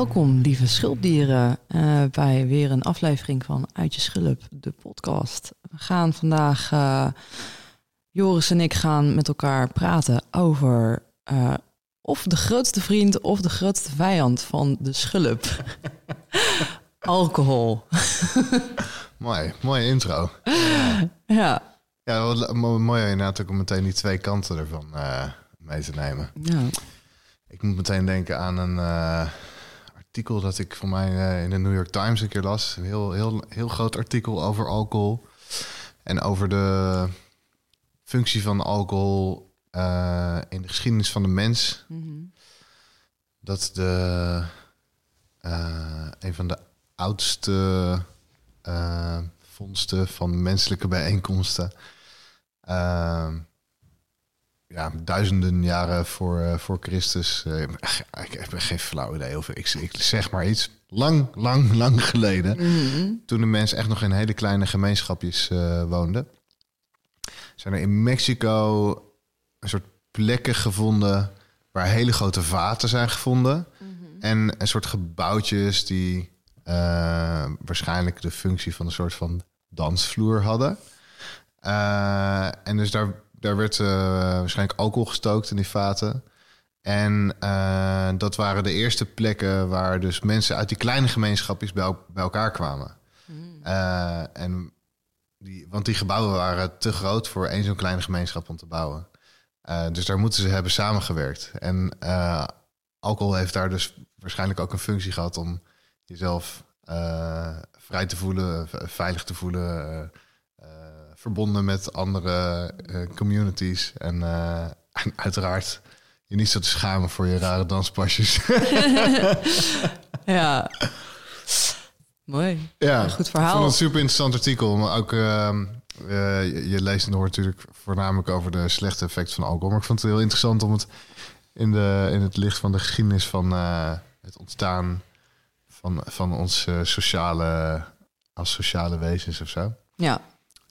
Welkom, lieve schulpdieren, eh, bij weer een aflevering van Uit je Schulp, de podcast. We gaan vandaag, eh, Joris en ik gaan met elkaar praten over eh, of de grootste vriend of de grootste vijand van de schulp. Alcohol. Mooi, mooie intro. ja. Ja, wat mo- mooi inderdaad ook om meteen die twee kanten ervan mee te nemen. ja. Ik moet meteen denken aan een artikel dat ik voor mij eh, in de New York Times een keer las. Een heel, heel, heel groot artikel over alcohol. En over de functie van alcohol eh, in de geschiedenis van de mens. Mhm. Dat de, eh, een van de oudste vondsten van menselijke bijeenkomsten. Ja, duizenden jaren voor, eh, voor Christus. eh, ik heb geen flauw idee over. Ik, ik zeg maar iets. Lang, lang, lang geleden. Mhm. Toen de mensen echt nog in hele kleine gemeenschapjes eh, woonden. Zijn er in Mexico een soort plekken gevonden waar hele grote vaten zijn gevonden. En een soort gebouwtjes die waarschijnlijk de functie van een soort van dansvloer hadden. En dus daar, daar werd eh, waarschijnlijk alcohol gestookt in die vaten. En eh, dat waren de eerste plekken waar dus mensen uit die kleine gemeenschapjes bij, bij elkaar kwamen. Eh, en die, want die gebouwen waren te groot voor één zo'n kleine gemeenschap om te bouwen. Dus daar moeten ze hebben samengewerkt. En alcohol heeft daar dus waarschijnlijk ook een functie gehad om jezelf vrij te voelen, veilig te voelen, verbonden met andere eh, communities. En, eh, en uiteraard je niet zo te schamen voor je rare danspasjes. Ja. Mooi. Ja, Een goed Ik verhaal. vond het een super interessant artikel. Maar ook, ehm, eh, je, je leest en hoort natuurlijk voornamelijk over de slechte effecten van alcohol. Maar ik vond het heel interessant om het in, de, in het licht van de geschiedenis van het ontstaan van, van ons sociale, als sociale wezens of zo. Ja.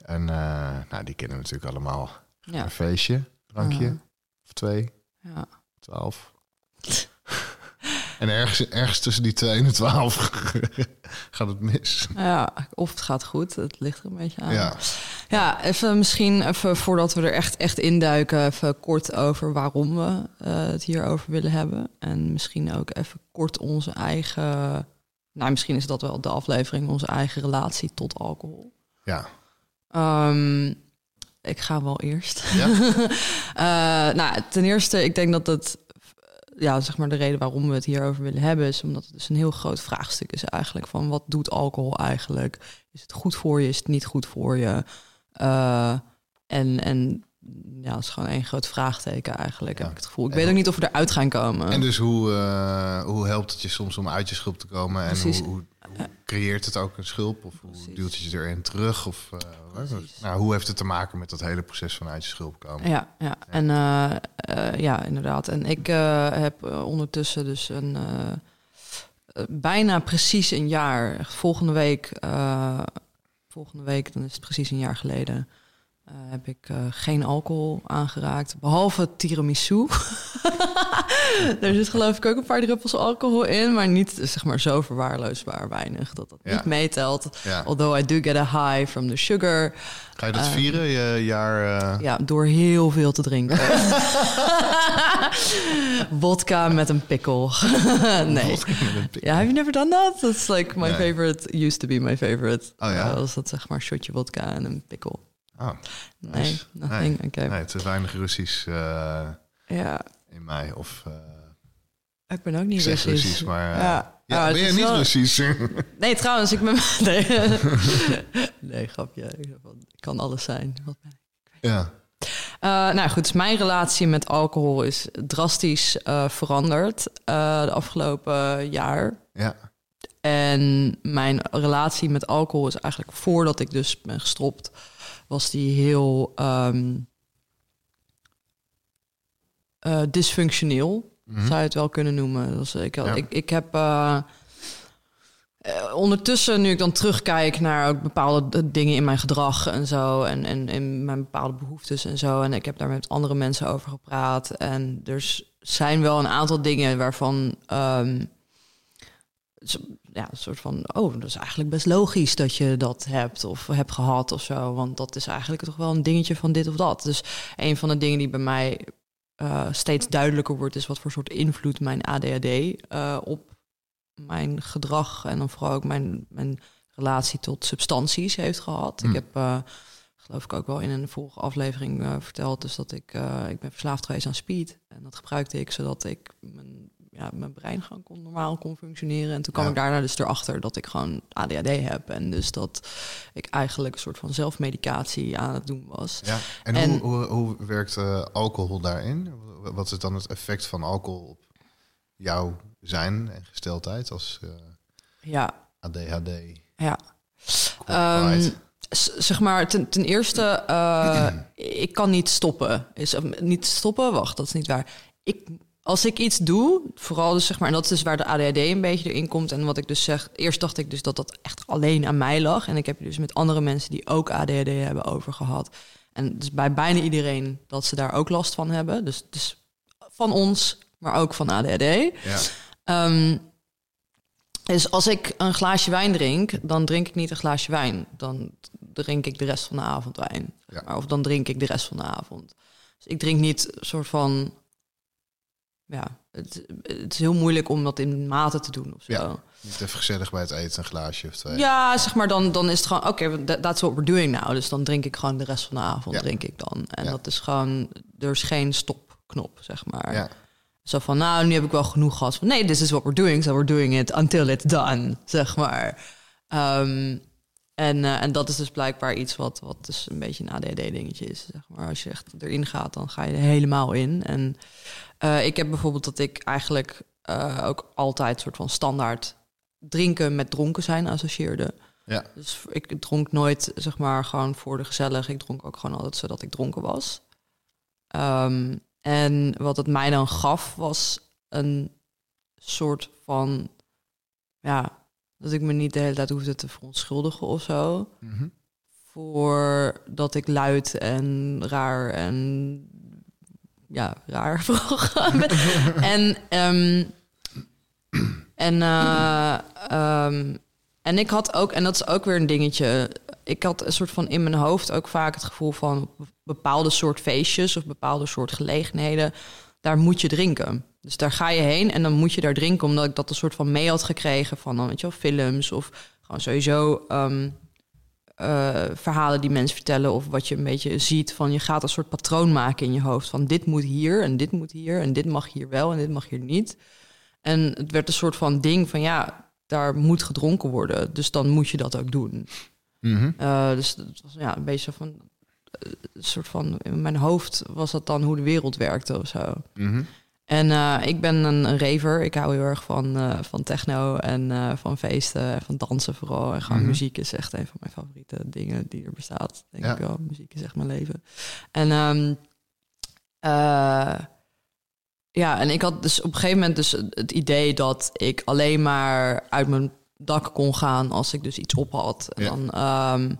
En eh, nou, die kennen we natuurlijk allemaal. Ja. Een feestje, drankje, of twee, ja. twaalf. en ergens, ergens tussen die twee en de twaalf gaat het mis. Ja, of het gaat goed. Het ligt er een beetje aan. Ja. Ja, even misschien even voordat we er echt, echt induiken, even kort over waarom we eh, het hierover willen hebben. En misschien ook even kort onze eigen, nou misschien is dat wel de aflevering, onze eigen relatie tot alcohol. Ja. Ehm, ik ga wel eerst. Ja? Eh, nou, ten eerste, ik denk dat het, ja, zeg maar de reden waarom we het hierover willen hebben, is omdat het dus een heel groot vraagstuk is eigenlijk van wat doet alcohol eigenlijk? Is het goed voor je? Is het niet goed voor je? Eh, en, en ja, het is gewoon één groot vraagteken eigenlijk, Ja. heb ik het gevoel. Ik En weet ook niet of we eruit gaan komen. En dus hoe, eh, hoe helpt het je soms om uit je schulp te komen? En hoe, hoe, hoe creëert het ook een schulp? Of hoe Precies. duwt het je erin terug? Of, eh, nou, hoe heeft het te maken met dat hele proces van uit je schulp komen? Ja, ja. en eh, ja, inderdaad. En ik heb ondertussen dus een bijna precies een jaar. Volgende week, volgende week, dan is het precies een jaar geleden. Eh, heb ik eh, geen alcohol aangeraakt, behalve tiramisu. er zit geloof ik ook een paar druppels alcohol in, maar niet zeg maar zo verwaarloosbaar weinig dat dat Ja. niet meetelt. Ja. Although I do get a high from the sugar. Ga je dat Eh, vieren, je jaar... Ja, door heel veel te drinken. Wodka met een pikkel. nee. Ja, have you never done that? That's like my Nee. favorite, used to be my favorite. Oh ja? Was dat zeg maar shotje wodka en een pikkel. Oh, Nee, nice. nothing. Nee, te weinig Russisch eh, Ja, in mij. Of eh, ik ben ook niet Russisch. Russisch, maar... eh, ja. ja, Ah, ben je niet wel- Russisch? Nee, trouwens, ik ben... Nee, nee grapje. Ik kan alles zijn. Wat ja. Nou goed, dus mijn relatie met alcohol is drastisch veranderd de afgelopen jaar. Ja. En mijn relatie met alcohol is eigenlijk voordat ik dus ben gestopt, was die heel ehm, eh, dysfunctioneel, Mhm. zou je het wel kunnen noemen. Dus ik, Ja. ik, ik heb eh, eh, ondertussen, nu ik dan terugkijk naar ook bepaalde dingen in mijn gedrag en zo, en, en in mijn bepaalde behoeftes en zo, en ik heb daar met andere mensen over gepraat. En er s- zijn wel een aantal dingen waarvan. ehm, ja, een soort van, oh, dat is eigenlijk best logisch dat je dat hebt of hebt gehad of zo. Want dat is eigenlijk toch wel een dingetje van dit of dat. Dus een van de dingen die bij mij eh, steeds duidelijker wordt, is wat voor soort invloed mijn ADHD eh, op mijn gedrag en dan vooral ook mijn, mijn relatie tot substanties heeft gehad. Hmm. Ik heb, eh, geloof ik ook wel in een vorige aflevering verteld, dus dat ik, ik ben verslaafd geweest aan speed. En dat gebruikte ik zodat ik mijn, ja, mijn brein gewoon kon, normaal kon functioneren. En toen kwam Ja. ik daarna dus erachter dat ik gewoon ADHD heb. En dus dat ik eigenlijk een soort van zelfmedicatie aan het doen was. ja. En, En- hoe, hoe, hoe werkt eh, alcohol daarin? Wat is dan het effect van alcohol op jouw zijn en gesteldheid als eh, Ja, ADHD? ja. Ehm, zeg maar, ten, ten eerste, eh, ik kan niet stoppen. Is, niet stoppen? Wacht, dat is niet waar. Ik, als ik iets doe, vooral dus zeg maar, en dat is dus waar de ADHD een beetje erin komt. En wat ik dus zeg, eerst dacht ik dus dat dat echt alleen aan mij lag. En ik heb dus met andere mensen die ook ADHD hebben over gehad. En dus bij bijna iedereen dat ze daar ook last van hebben. Dus, dus van ons, maar ook van ADHD. ja. Ehm, dus als ik een glaasje wijn drink, dan drink ik niet een glaasje wijn. Dan drink ik de rest van de avond wijn. Ja. Of dan drink ik de rest van de avond. Dus ik drink niet een soort van... Ja, het, het is heel moeilijk om dat in mate te doen of zo. Ja. Niet even gezellig bij het eten een glaasje of twee. Ja, zeg maar, dan, dan is het gewoon... Oké, that- that's what we're doing now. Dus dan drink ik gewoon de rest van de avond, Ja. drink ik dan. En Ja. dat is gewoon... Er is geen stopknop, zeg maar. Ja. Zo van, nou, nu heb ik wel genoeg gehad. Van, nee, this is what we're doing, so we're doing it until it's done, zeg maar. Ehm, en, eh, en dat is dus blijkbaar iets wat, wat dus een beetje een ADD-dingetje is, zeg maar. Als je echt erin gaat, dan ga je er helemaal in. En eh, ik heb bijvoorbeeld dat ik eigenlijk eh, ook altijd soort van standaard drinken met dronken zijn associeerde. Ja. Dus ik dronk nooit, zeg maar, gewoon voor de gezellig. Ik dronk ook gewoon altijd zodat ik dronken was. Ehm, en wat het mij dan gaf, was een soort van... Ja, dat ik me niet de hele tijd hoefde te verontschuldigen of zo. Mhm. Voor dat ik luid en raar en... Ja, raar ben. en... ehm, en, eh, ehm, en ik had ook, en dat is ook weer een dingetje. Ik had een soort van in mijn hoofd ook vaak het gevoel van bepaalde soort feestjes of bepaalde soort gelegenheden. Daar moet je drinken. Dus daar ga je heen en dan moet je daar drinken, omdat ik dat een soort van mee had gekregen van dan weet je wel films of gewoon sowieso ehm, eh, verhalen die mensen vertellen of wat je een beetje ziet van je gaat een soort patroon maken in je hoofd van dit moet hier en dit moet hier en dit mag hier wel en dit mag hier niet. En het werd een soort van ding van ja, daar moet gedronken worden, dus dan moet je dat ook doen. Mhm. Eh, dus het was ja, een beetje van eh, een soort van in mijn hoofd was dat dan hoe de wereld werkte of zo. Mhm. En eh, ik ben een, een raver. Ik hou heel erg van, eh, van techno en eh, van feesten en van dansen vooral. En gewoon Mhm. muziek is echt een van mijn favoriete dingen die er bestaat. Denk Ja. ik wel. Muziek is echt mijn leven. En ehm, eh, ja, en ik had dus op een gegeven moment dus het idee dat ik alleen maar uit mijn dak kon gaan als ik dus iets op had. En Ja. dan, ehm,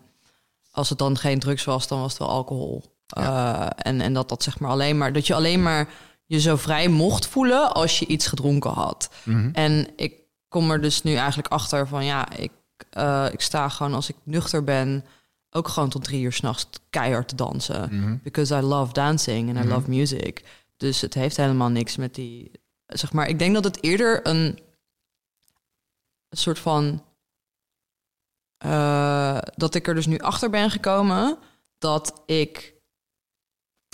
Als het dan geen drugs was, dan was het wel alcohol. En, en dat dat zeg maar alleen maar dat je alleen maar je zo vrij mocht voelen als je iets gedronken had. Mhm. En ik kom er dus nu eigenlijk achter van ja, ik, uh, ik sta gewoon als ik nuchter ben, ook gewoon tot drie uur s'nachts keihard te dansen. Mhm. Because I love dancing and I Mhm. love music. Dus het heeft helemaal niks met die. Zeg maar, ik denk dat het eerder een, een soort van. eh, dat ik er dus nu achter ben gekomen dat ik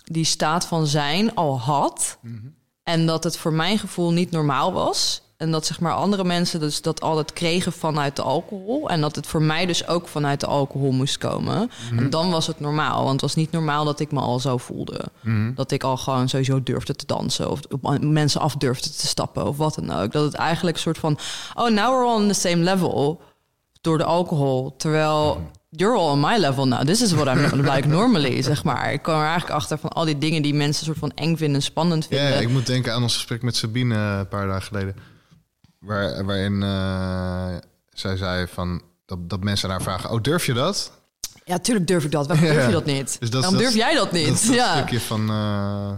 die staat van zijn al had. Mhm. En dat het voor mijn gevoel niet normaal was. En dat zeg maar andere mensen dus dat altijd kregen vanuit de alcohol. En dat het voor mij dus ook vanuit de alcohol moest komen. En dan was het normaal. Want het was niet normaal dat ik me al zo voelde. Mhm. Dat ik al gewoon sowieso durfde te dansen. Of op mensen af durfde te stappen. Of wat dan ook. Dat het eigenlijk een soort van... Oh, now we're all on the same level. Door de alcohol. Terwijl... You're all on my level now. This is what I'm like normally, zeg maar. Ik kwam er eigenlijk achter van al die dingen die mensen soort van eng vinden, spannend Ja, vinden. ik moet denken aan ons gesprek met Sabine eh, een paar dagen geleden. Waar, waarin eh, zij zei van dat, dat mensen haar vragen: Oh, durf je dat? Ja, tuurlijk durf ik dat. Waarom durf Ja. je dat niet? Dus dat- Waarom dat- durf jij dat niet? Dat, dat ja. stukje van. eh,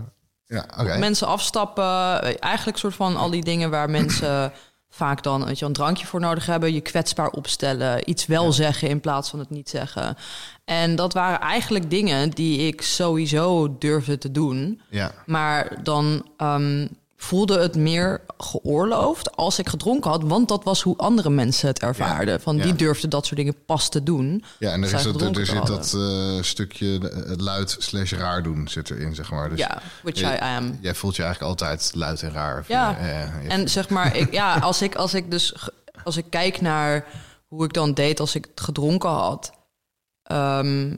ja. Mensen afstappen. Eigenlijk soort van al die dingen waar mensen vaak dan weet je, een drankje voor nodig hebben. Je kwetsbaar opstellen. Iets wel zeggen in plaats van het niet zeggen. En dat waren eigenlijk dingen die ik sowieso durfde te doen. Ja, Maar dan ehm, voelde het meer geoorloofd als ik gedronken had. Want dat was hoe andere mensen het ervaarden. Van die ja. durfden dat soort dingen pas te doen. ja en er, is dat, er, er zit dat eh, stukje eh, luid slash raar doen zit erin, zeg maar. Dus Ja, which je- I am. Jij voelt je eigenlijk altijd luid en raar. Ja. je- eh, En zeg maar, ik, ja, als ik, als ik dus als ik kijk naar hoe ik dan deed als ik het gedronken had, ehm,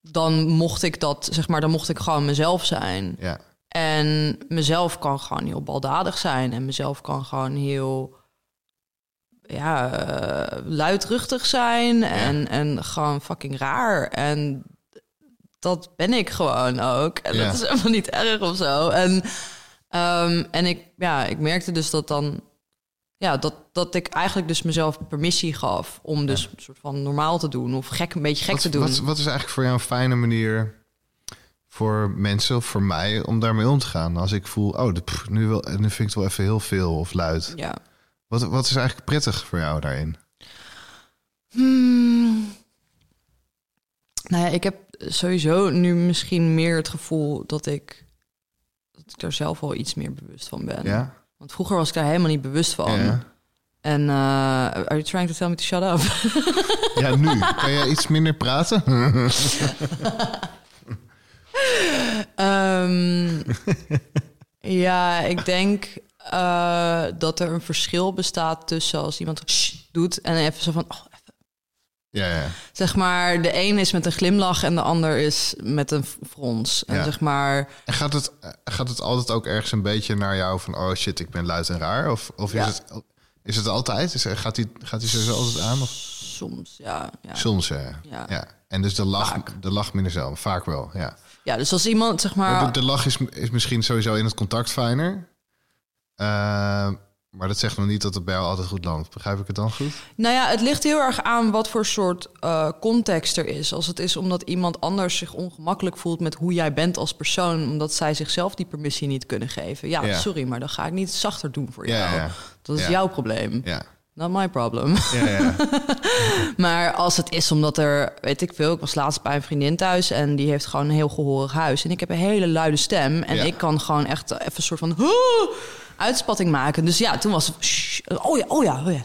dan mocht ik dat, zeg maar, dan mocht ik gewoon mezelf zijn. ja. En mezelf kan gewoon heel baldadig zijn en mezelf kan gewoon heel ja, eh, luidruchtig zijn en, en gewoon fucking raar. En dat ben ik gewoon ook. En Ja. dat is helemaal niet erg of zo. En, ehm, en ik, ja, ik merkte dus dat dan... Ja, dat, dat ik eigenlijk dus mezelf permissie gaf... om dus een soort van normaal te doen... of gek, een beetje gek Wat, te doen. wat, wat is eigenlijk voor jou een fijne manier voor mensen of voor mij om daarmee om te gaan? Als ik voel, oh, pff, nu, wil, nu vind ik het wel even heel veel of luid. Ja. Wat, wat is eigenlijk prettig voor jou daarin? Hmm. Nou ja, ik heb sowieso nu misschien meer het gevoel dat ik, dat ik er zelf wel iets meer bewust van ben. Ja? Want vroeger was ik daar helemaal niet bewust van. Ja. En uh, are you trying to tell me to shut up? Ja, nu. Kan jij iets minder praten? Ehm, ja, ik denk uh, dat er een verschil bestaat tussen als iemand doet en even zo van. Oh, even. Ja, ja. Zeg maar, de een is met een glimlach en de ander is met een frons. En Ja. zeg maar. En gaat het, gaat het altijd ook ergens een beetje naar jou van... oh shit, ik ben luid en raar? Of, of is, het, is het altijd? Is, gaat die, gaat die sowieso altijd aan? Of? Soms, ja. Ja, Soms, ja. Ja. ja. En dus de lach, Vaak. de lach minder zelf. Vaak wel, ja. Ja dus als iemand, zeg Maar de, de lach is, is misschien sowieso in het contact fijner. Eh, maar dat zegt nog niet dat het bij jou altijd goed landt. Begrijp ik het dan goed? Nou ja, het ligt heel erg aan wat voor soort eh, context er is. Als het is omdat iemand anders zich ongemakkelijk voelt met hoe jij bent als persoon, omdat zij zichzelf die permissie niet kunnen geven. Ja, Ja. sorry, maar dan ga ik niet zachter doen voor jou. ja. Dat is jouw probleem. Ja. Not my problem. Ja, ja. Maar als het is omdat er, weet ik veel, ik was laatst bij een vriendin thuis en die heeft gewoon een heel gehorig huis. En ik heb een hele luide stem en Ja. ik kan gewoon echt even een soort van uitspatting maken. Dus ja, toen was het, "Shh, oh ja, oh ja, oh ja.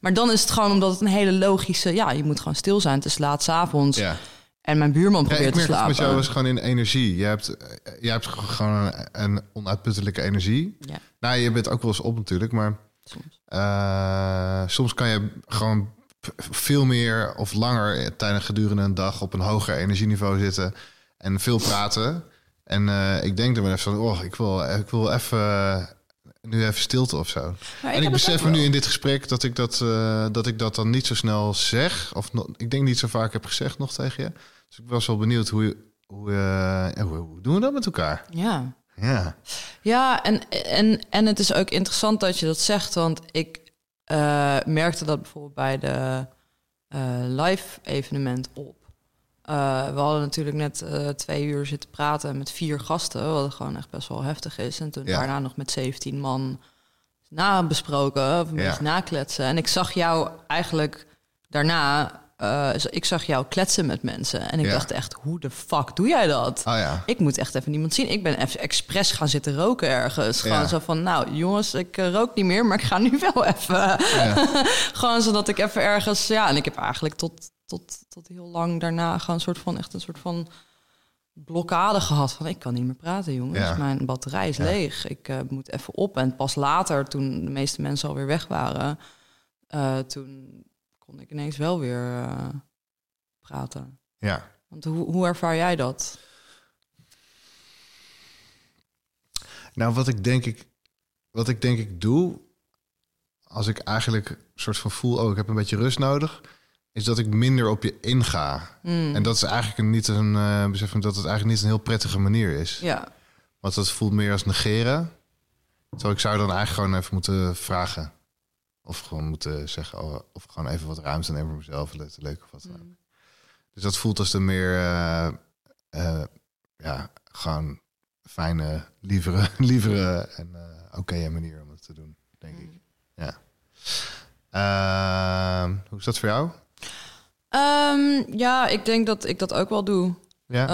Maar dan is het gewoon omdat het een hele logische, ja, je moet gewoon stil zijn. Het is laat 's avonds ja. en mijn buurman Ja, probeert ik merk te het slapen. met jou is gewoon in energie. Je hebt, eh, je hebt gewoon een, een onuitputtelijke energie. Ja, Nou, je bent ook wel eens op natuurlijk, maar soms. Eh, soms kan je gewoon veel meer of langer tijdens gedurende een dag op een hoger energieniveau zitten en veel praten. En eh, ik denk dan wel even van, oh, ik wil, ik wil even nu even stilte of zo. Maar en ik besef me nu in dit gesprek dat ik dat, eh, dat ik dat dan niet zo snel zeg. Of ik denk niet zo vaak heb gezegd nog tegen je. Dus ik was wel benieuwd hoe, hoe, eh, hoe, hoe doen we dat met elkaar? Ja. Ja, Ja, en, en, en het is ook interessant dat je dat zegt, want ik eh, merkte dat bijvoorbeeld bij de eh, live evenement op. Eh, we hadden natuurlijk net twee uur zitten praten met vier gasten, wat gewoon echt best wel heftig is. En toen Ja. daarna nog met 17 man nabesproken, of een Ja. nakletsen. En ik zag jou eigenlijk daarna, eh, ik zag jou kletsen met mensen. En ik Ja. dacht echt, hoe de fuck doe jij dat? Oh ja. Ik moet echt even niemand zien. Ik ben even expres gaan zitten roken ergens. Gewoon Ja. zo van, nou jongens, ik eh, rook niet meer, maar ik ga nu wel even. gewoon zodat ik even ergens, ja. En ik heb eigenlijk tot, tot, tot heel lang daarna gewoon een soort van, echt een soort van blokkade gehad. Van, ik kan niet meer praten, jongens. Ja. Mijn batterij is Ja. leeg. Ik eh, moet even op. En pas later, toen de meeste mensen alweer weg waren, toen kon ik ineens wel weer eh, praten. Ja. Want hoe, hoe ervaar jij dat? Nou, wat ik denk ik, wat ik denk ik doe, als ik eigenlijk een soort van voel, oh, ik heb een beetje rust nodig, is dat ik minder op je inga. Mm. En dat is eigenlijk niet een eh, besef dat het eigenlijk niet een heel prettige manier is. Ja, Want dat voelt meer als negeren. Terwijl ik zou dan eigenlijk gewoon even moeten vragen. Of gewoon moeten zeggen, oh, of gewoon even wat ruimte nemen voor mezelf, letterlijk of wat dan ook. Dus dat voelt als de meer, eh, eh, ja, gewoon fijne, lievere, lievere en eh oké manier om het te doen, denk ik. Ja. Ehm, hoe is dat voor jou? Ehm, ja, ik denk dat ik dat ook wel doe. Ja.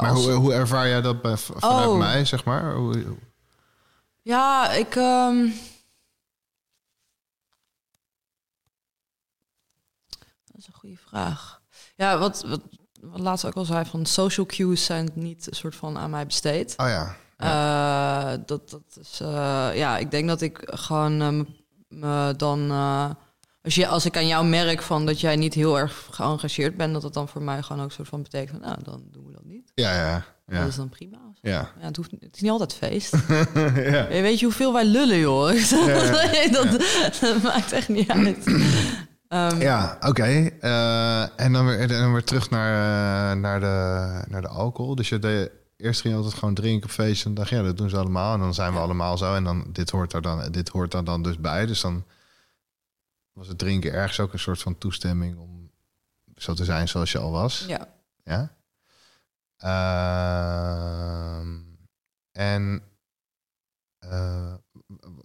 Maar als- hoe, hoe ervaar jij dat bij, vanuit Oh. mij, zeg maar? Hoe, hoe- Ja, ik. ehm, is een goede vraag. Ja, wat, wat, wat laatst ook al zei, van social cues zijn niet een soort van aan mij besteed. Oh ja. Eh, dat, dat is, eh, ja, ik denk dat ik gewoon eh, me- dan, als, je, als ik aan jou merk van dat jij niet heel erg geëngageerd bent, dat het dan voor mij gewoon ook een soort van betekent, van, nou, dan doen we dat niet. Ja, ja. Dat Ja. is dan prima. Ja. Ja, het, hoeft, het is niet altijd feest. ja. Je weet je hoeveel wij lullen, joh? dat, dat maakt echt niet uit. Ehm, Ja, oké. Eh, en dan weer, en dan weer terug naar, eh, naar, de, naar de alcohol. Dus je deed, eerst ging je altijd gewoon drinken op feesten. En dacht je, ja, dat doen ze allemaal. En dan zijn we allemaal zo. En dan, dit hoort er dan, dit hoort er dan dus bij. Dus dan was het drinken ergens ook een soort van toestemming om zo te zijn zoals je al was. ja. Ja. Ehm, en eh,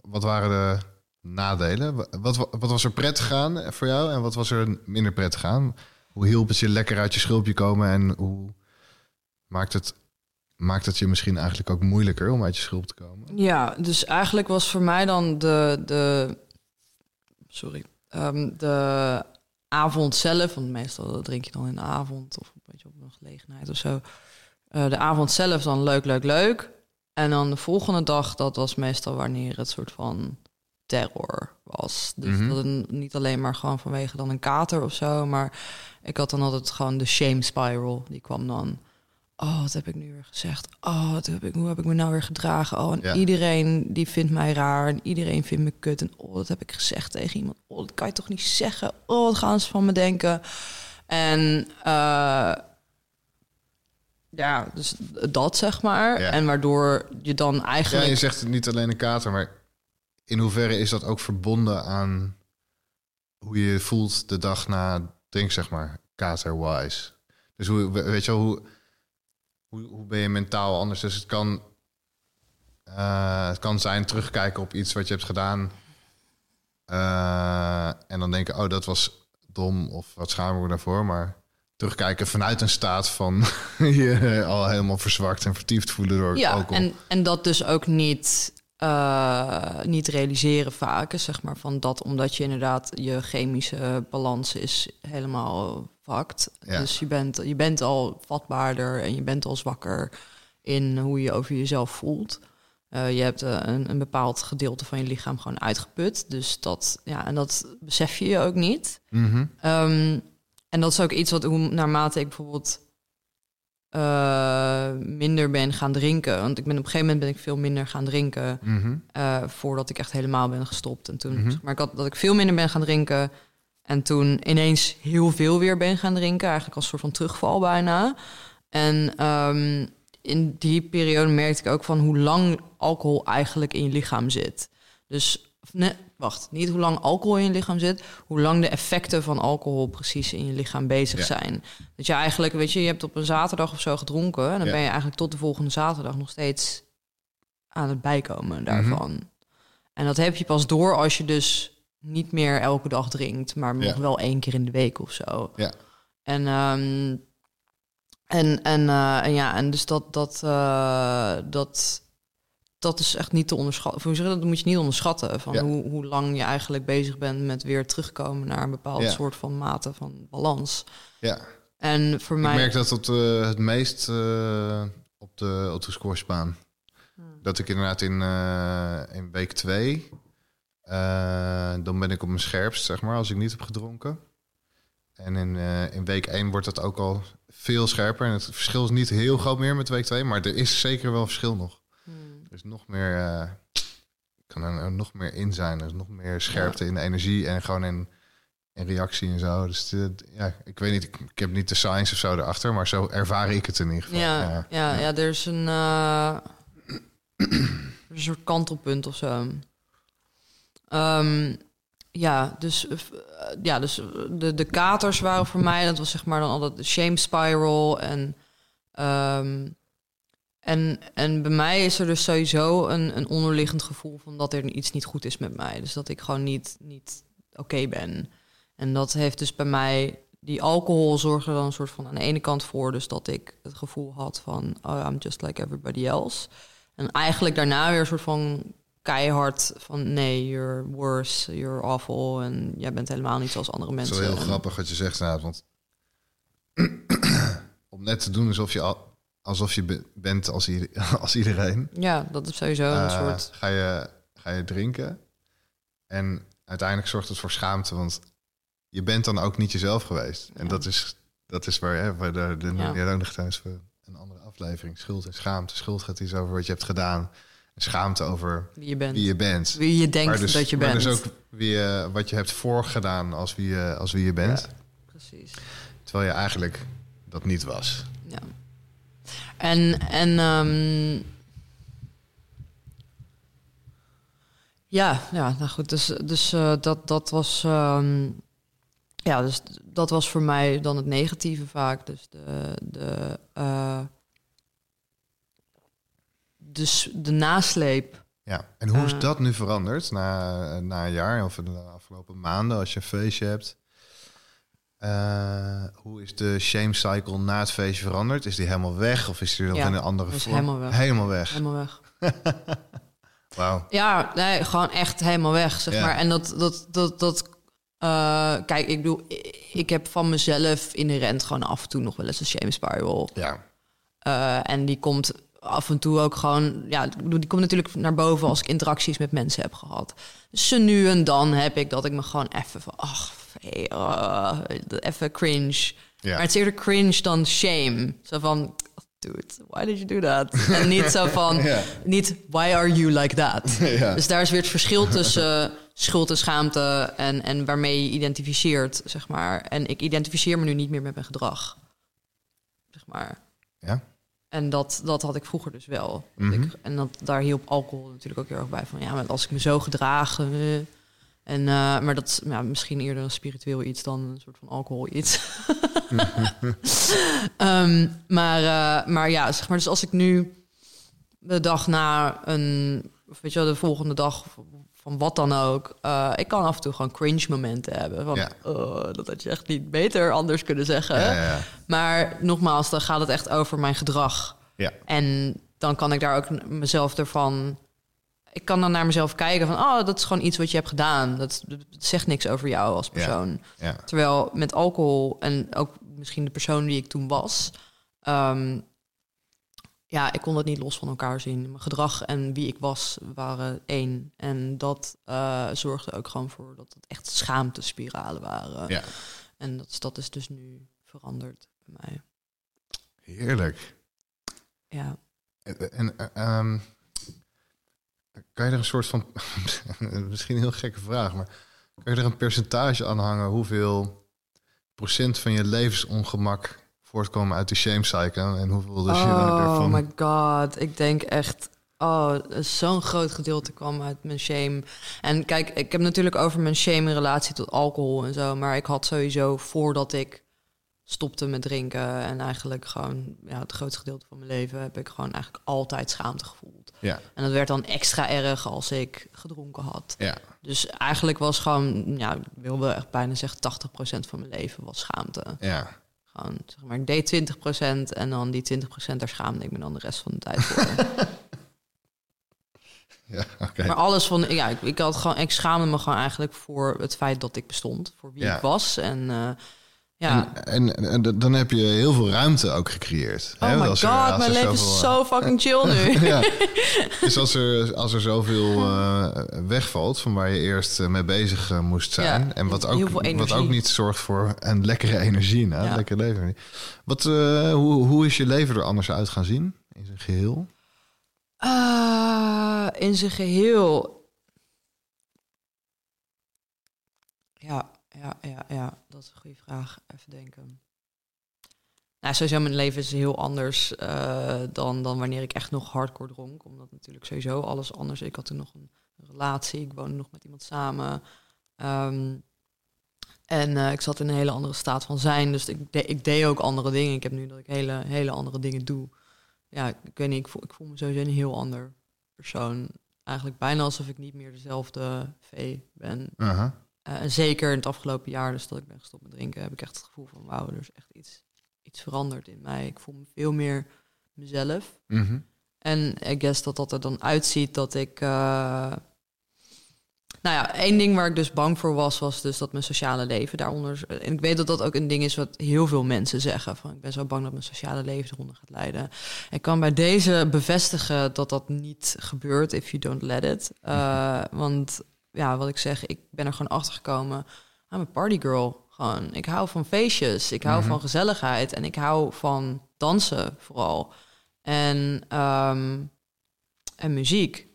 wat waren de nadelen? Wat, wat, was er prettig aan voor jou en wat was er minder prettig aan? Hoe hielp het je lekker uit je schulpje komen en hoe maakt het, maakt het je misschien eigenlijk ook moeilijker om uit je schulp te komen? ja, dus eigenlijk was voor mij dan de... de sorry. ehm, de avond zelf, want meestal drink je dan in de avond... of een beetje op een gelegenheid of zo. Eh, de avond zelf dan leuk, leuk, leuk. En dan de volgende dag, dat was meestal wanneer het soort van terror was. Dus Mhm. dat niet alleen maar gewoon vanwege dan een kater of zo, maar ik had dan altijd gewoon de shame spiral. Die kwam dan. Oh, wat heb ik nu weer gezegd? Oh, wat heb ik, hoe heb ik me nou weer gedragen? Oh, en Ja. iedereen die vindt mij raar en iedereen vindt me kut. En oh, dat heb ik gezegd tegen iemand. Oh, dat kan je toch niet zeggen? Oh, wat gaan ze van me denken? En eh, ja, dus dat zeg maar. Ja. En waardoor je dan Ja, eigenlijk... je zegt het niet alleen een kater, maar in hoeverre is dat ook verbonden aan hoe je je voelt de dag na drink, zeg maar, kater-wise? Dus hoe, we- weet je wel, hoe, hoe, hoe ben je mentaal anders? Dus het kan, eh, het kan zijn terugkijken op iets wat je hebt gedaan eh, en dan denken, oh, dat was dom of wat schamen we daarvoor, maar terugkijken vanuit een staat van je al helemaal verzwakt en vertiefd voelen door Ja, alcohol. en, en dat dus ook niet, eh, niet realiseren vaak. Zeg maar van dat omdat je inderdaad je chemische balans is helemaal vakt. Ja. Dus je bent, je bent al vatbaarder en je bent al zwakker in hoe je over jezelf voelt. Eh, je hebt eh, een, een bepaald gedeelte van je lichaam gewoon uitgeput. Dus dat, ja, en dat besef je je ook niet. Mhm. Ehm, en dat is ook iets wat hoe, naarmate ik bijvoorbeeld eh, minder ben gaan drinken. Want ik ben op een gegeven moment ben ik veel minder gaan drinken. Mhm. eh, voordat ik echt helemaal ben gestopt. En toen, Mhm. zeg maar ik had dat ik veel minder ben gaan drinken. En toen ineens heel veel weer ben gaan drinken. Eigenlijk als een soort van terugval bijna. En ehm, in die periode merkte ik ook van hoe lang alcohol eigenlijk in je lichaam zit. Dus Of nee, wacht, niet hoe lang alcohol in je lichaam zit, hoe lang de effecten van alcohol precies in je lichaam bezig Ja. zijn. Dat je eigenlijk, weet je, je hebt op een zaterdag of zo gedronken en dan Ja. ben je eigenlijk tot de volgende zaterdag nog steeds aan het bijkomen daarvan. Mhm. En dat heb je pas door als je dus niet meer elke dag drinkt, maar nog Ja. wel één keer in de week of zo. Ja. En, ehm, en, en, eh, en ja, en dus dat, dat, eh, dat, dat is echt niet te onderschatten. Dat? dat moet je niet onderschatten. Van Ja. hoe, hoe lang je eigenlijk bezig bent met weer terugkomen naar een bepaald Ja. soort van mate van balans. Ja, En voor mij. ik merk dat het eh, het meest eh, op de, op de scoresbaan. Hmm. Dat ik inderdaad in, eh, in week twee... eh, dan ben ik op mijn scherpst, zeg maar, als ik niet heb gedronken. En in, in week 1 wordt dat ook al veel scherper. En het verschil is niet heel groot meer met week 2, maar er is zeker wel verschil nog. Is nog meer, eh, kan er nog meer in zijn. Er is nog meer scherpte in de energie en gewoon in, in reactie en zo. Dus ja, ik weet niet, ik, ik heb niet de science of zo erachter, maar zo ervaar ik het in ieder geval. Ja, ja, ja, er is een, eh, een soort kantelpunt of zo. Ehm, ja, dus, eh, ja, dus de, de katers waren voor mij, dat was zeg maar dan altijd de shame spiral. En, ehm, en, en bij mij is er dus sowieso een, een onderliggend gevoel van dat er iets niet goed is met mij. Dus dat ik gewoon niet, niet oké ben. En dat heeft dus bij mij die alcohol zorgde dan een soort van aan de ene kant voor, dus dat ik het gevoel had van oh, I'm just like everybody else. En eigenlijk daarna weer een soort van keihard van nee, you're worse, you're awful en jij bent helemaal niet zoals andere Het is mensen. wel heel En- grappig wat je zegt, inderdaad, want om net te doen alsof je, al, alsof je be- bent als, ieder- als iedereen, Ja, dat is sowieso een eh, soort. ga, je, ga je drinken. En uiteindelijk zorgt het voor schaamte, want je bent dan ook niet jezelf geweest. En dat is, dat is waar, hè, waar de, de Ja. tijdens voor een andere aflevering. Schuld en schaamte. Schuld gaat iets over wat je hebt gedaan. En schaamte over Wie je bent. wie je bent. Wie je denkt Maar dus, dat je maar bent. dus ook wie je, wat je hebt voorgedaan als wie je, als wie je bent. Ja. Precies. Terwijl je eigenlijk dat niet was. En, en ehm, ja, ja, nou goed, dus, dus eh, dat, dat was, ehm, ja, dus dat was voor mij dan het negatieve vaak. Dus de, de, dus de nasleep. Ja. En hoe is Eh. dat nu veranderd na, na een jaar of de afgelopen maanden als je een feestje hebt? Eh, hoe is de shame cycle na het feestje veranderd? Is die helemaal weg of is die nog Ja, in een andere is vorm? helemaal weg. Helemaal weg. Helemaal weg. Wauw. Ja, nee, gewoon echt helemaal weg, zeg Ja. maar. En dat, dat, dat, dat eh, kijk, ik bedoel, ik- heb van mezelf inherent gewoon af en toe nog wel eens een shame spiral. Ja. Eh, en die komt af en toe ook gewoon, ja, ik bedoel, die komt natuurlijk naar boven als ik interacties met mensen heb gehad. Dus nu en dan heb ik dat ik me gewoon even van, ach, hey, eh, even cringe. Ja. Maar het is eerder cringe dan shame. Zo van, dude, why did you do that? en niet zo van, Ja. niet why are you like that? Ja. Dus daar is weer het verschil tussen schuld en schaamte en, en waarmee je identificeert, zeg maar. En ik identificeer me nu niet meer met mijn gedrag, zeg maar. Ja. En dat, dat had ik vroeger dus wel. Mhm. ik, en dat, daar hielp alcohol natuurlijk ook heel erg bij. Van ja, maar als ik me zo gedraag. eh, en, eh, maar dat is ja, misschien eerder een spiritueel iets dan een soort van alcohol iets. Ehm, maar, eh, maar ja, zeg maar, dus als ik nu de dag na een, of weet je wel, de volgende dag van wat dan ook, eh, ik kan af en toe gewoon cringe momenten hebben. Van, Ja. oh, dat had je echt niet beter anders kunnen zeggen. Ja, ja, ja. Maar nogmaals, dan gaat het echt over mijn gedrag. Ja. En dan kan ik daar ook mezelf ervan. Ik kan dan naar mezelf kijken van, oh, dat is gewoon iets wat je hebt gedaan. Dat, dat zegt niks over jou als persoon. Ja. Terwijl met alcohol en ook misschien de persoon die ik toen was, ehm, ja, ik kon dat niet los van elkaar zien. Mijn gedrag en wie ik was waren één. En dat eh, zorgde ook gewoon voor dat het echt schaamtespiralen waren. ja. En dat, is- dat is dus nu veranderd bij mij. Heerlijk. Ja. En, en, eh, ehm, kan je er een soort van, misschien een heel gekke vraag, maar kan je er een percentage aan hangen hoeveel procent van je levensongemak voortkomen uit de shame cycle en hoeveel dus je oh ervan... my god, ik denk echt Oh, zo'n groot gedeelte kwam uit mijn shame. En kijk, ik heb natuurlijk over mijn shame in relatie tot alcohol en zo. Maar ik had sowieso voordat ik stopte met drinken en eigenlijk gewoon ja, het grootste gedeelte van mijn leven heb ik gewoon eigenlijk altijd schaamte gevoeld. Ja. En dat werd dan extra erg als ik gedronken had. Ja. Dus eigenlijk was gewoon, ja, ik wilde echt bijna zeggen 80% van mijn leven was schaamte. Ja. Gewoon, zeg maar, ik deed 20% en dan die 20% daar schaamde ik me dan de rest van de tijd voor. Ja. Maar alles van, ja, ik, ik had gewoon, ik schaamde me gewoon eigenlijk voor het feit dat ik bestond, voor wie Ja. ik was. En eh, ja. En, en, en dan heb je heel veel ruimte ook gecreëerd. Oh hè? my Als god, er- als mijn leven zoveel, is zo fucking chill nu. ja. Dus als er, als er zoveel eh, wegvalt van waar je eerst eh, mee bezig eh, moest zijn. Ja, en wat ook, wat ook niet zorgt voor een lekkere energie. Nou, Ja. lekker leven. Wat, eh, hoe, hoe is je leven er anders uit gaan zien in zijn geheel? Ah, in zijn geheel. Ja, ja, ja, ja, dat is een goede vraag. Even denken. Nou, sowieso mijn leven is heel anders eh, dan, dan wanneer ik echt nog hardcore dronk. Omdat natuurlijk sowieso alles anders. Ik had toen nog een relatie, ik woonde nog met iemand samen. Ehm, en eh, ik zat in een hele andere staat van zijn. Dus ik, de- ik deed ook andere dingen. Ik heb nu dat ik hele, hele andere dingen doe. Ja, ik, ik weet niet, ik voel, ik voel me sowieso een heel ander persoon. Eigenlijk bijna alsof ik niet meer dezelfde V ben. Aha. En zeker in het afgelopen jaar, dus dat ik ben gestopt met drinken, heb ik echt het gevoel van wauw, er is echt iets, iets veranderd in mij. Ik voel me veel meer mezelf. Mhm. En ik guess dat dat er dan uitziet dat ik. eh, nou ja, één ding waar ik dus bang voor was, was dus dat mijn sociale leven daaronder. En ik weet dat dat ook een ding is wat heel veel mensen zeggen. Van ik ben zo bang dat mijn sociale leven eronder gaat leiden. Ik kan bij deze bevestigen dat dat niet gebeurt if you don't let it. Eh, want ja, wat ik zeg, ik ben er gewoon achter gekomen. I'm a party girl. Gewoon. Ik hou van feestjes. Ik hou Mhm. van gezelligheid. En ik hou van dansen vooral. En, ehm, en muziek.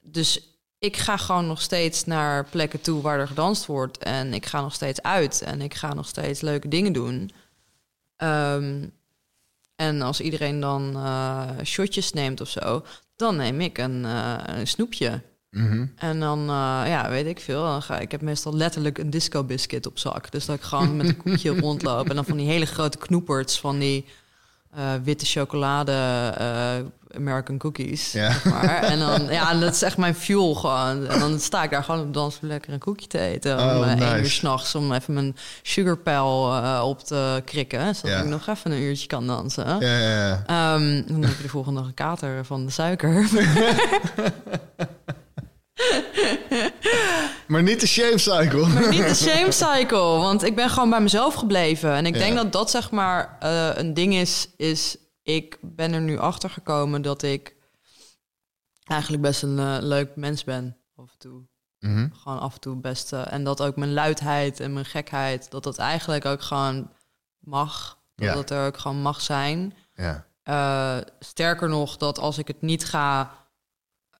Dus ik ga gewoon nog steeds naar plekken toe waar er gedanst wordt. En ik ga nog steeds uit. En ik ga nog steeds leuke dingen doen. Ehm, en als iedereen dan eh, shotjes neemt of zo, dan neem ik een, eh, een snoepje. Mhm. En dan, eh, ja, weet ik veel. Dan ga, ik heb meestal letterlijk een disco biscuit op zak. Dus dat ik gewoon met een koekje rondloop. En dan van die hele grote knoeperts van die eh, witte chocolade eh, American cookies. Ja. Zeg maar. En dan, ja, dat is echt mijn fuel gewoon. En dan sta ik daar gewoon op de dans lekker een koekje te eten. Oh, om eh, één uur s'nachts om even mijn sugarpijl eh op te krikken. Zodat Ja. ik nog even een uurtje kan dansen. Ja. Ehm, dan heb je de volgende dag een kater van de suiker. Maar niet de shame cycle. Maar niet de shame cycle, want ik ben gewoon bij mezelf gebleven. En ik Ja. denk dat dat zeg maar eh, een ding is, is ik ben er nu achter gekomen dat ik eigenlijk best een eh, leuk mens ben af en toe. Mhm. Gewoon af en toe best. eh, en dat ook mijn luidheid en mijn gekheid, dat dat eigenlijk ook gewoon mag. Dat Ja. het er ook gewoon mag zijn. Ja. Sterker nog, dat als ik het niet ga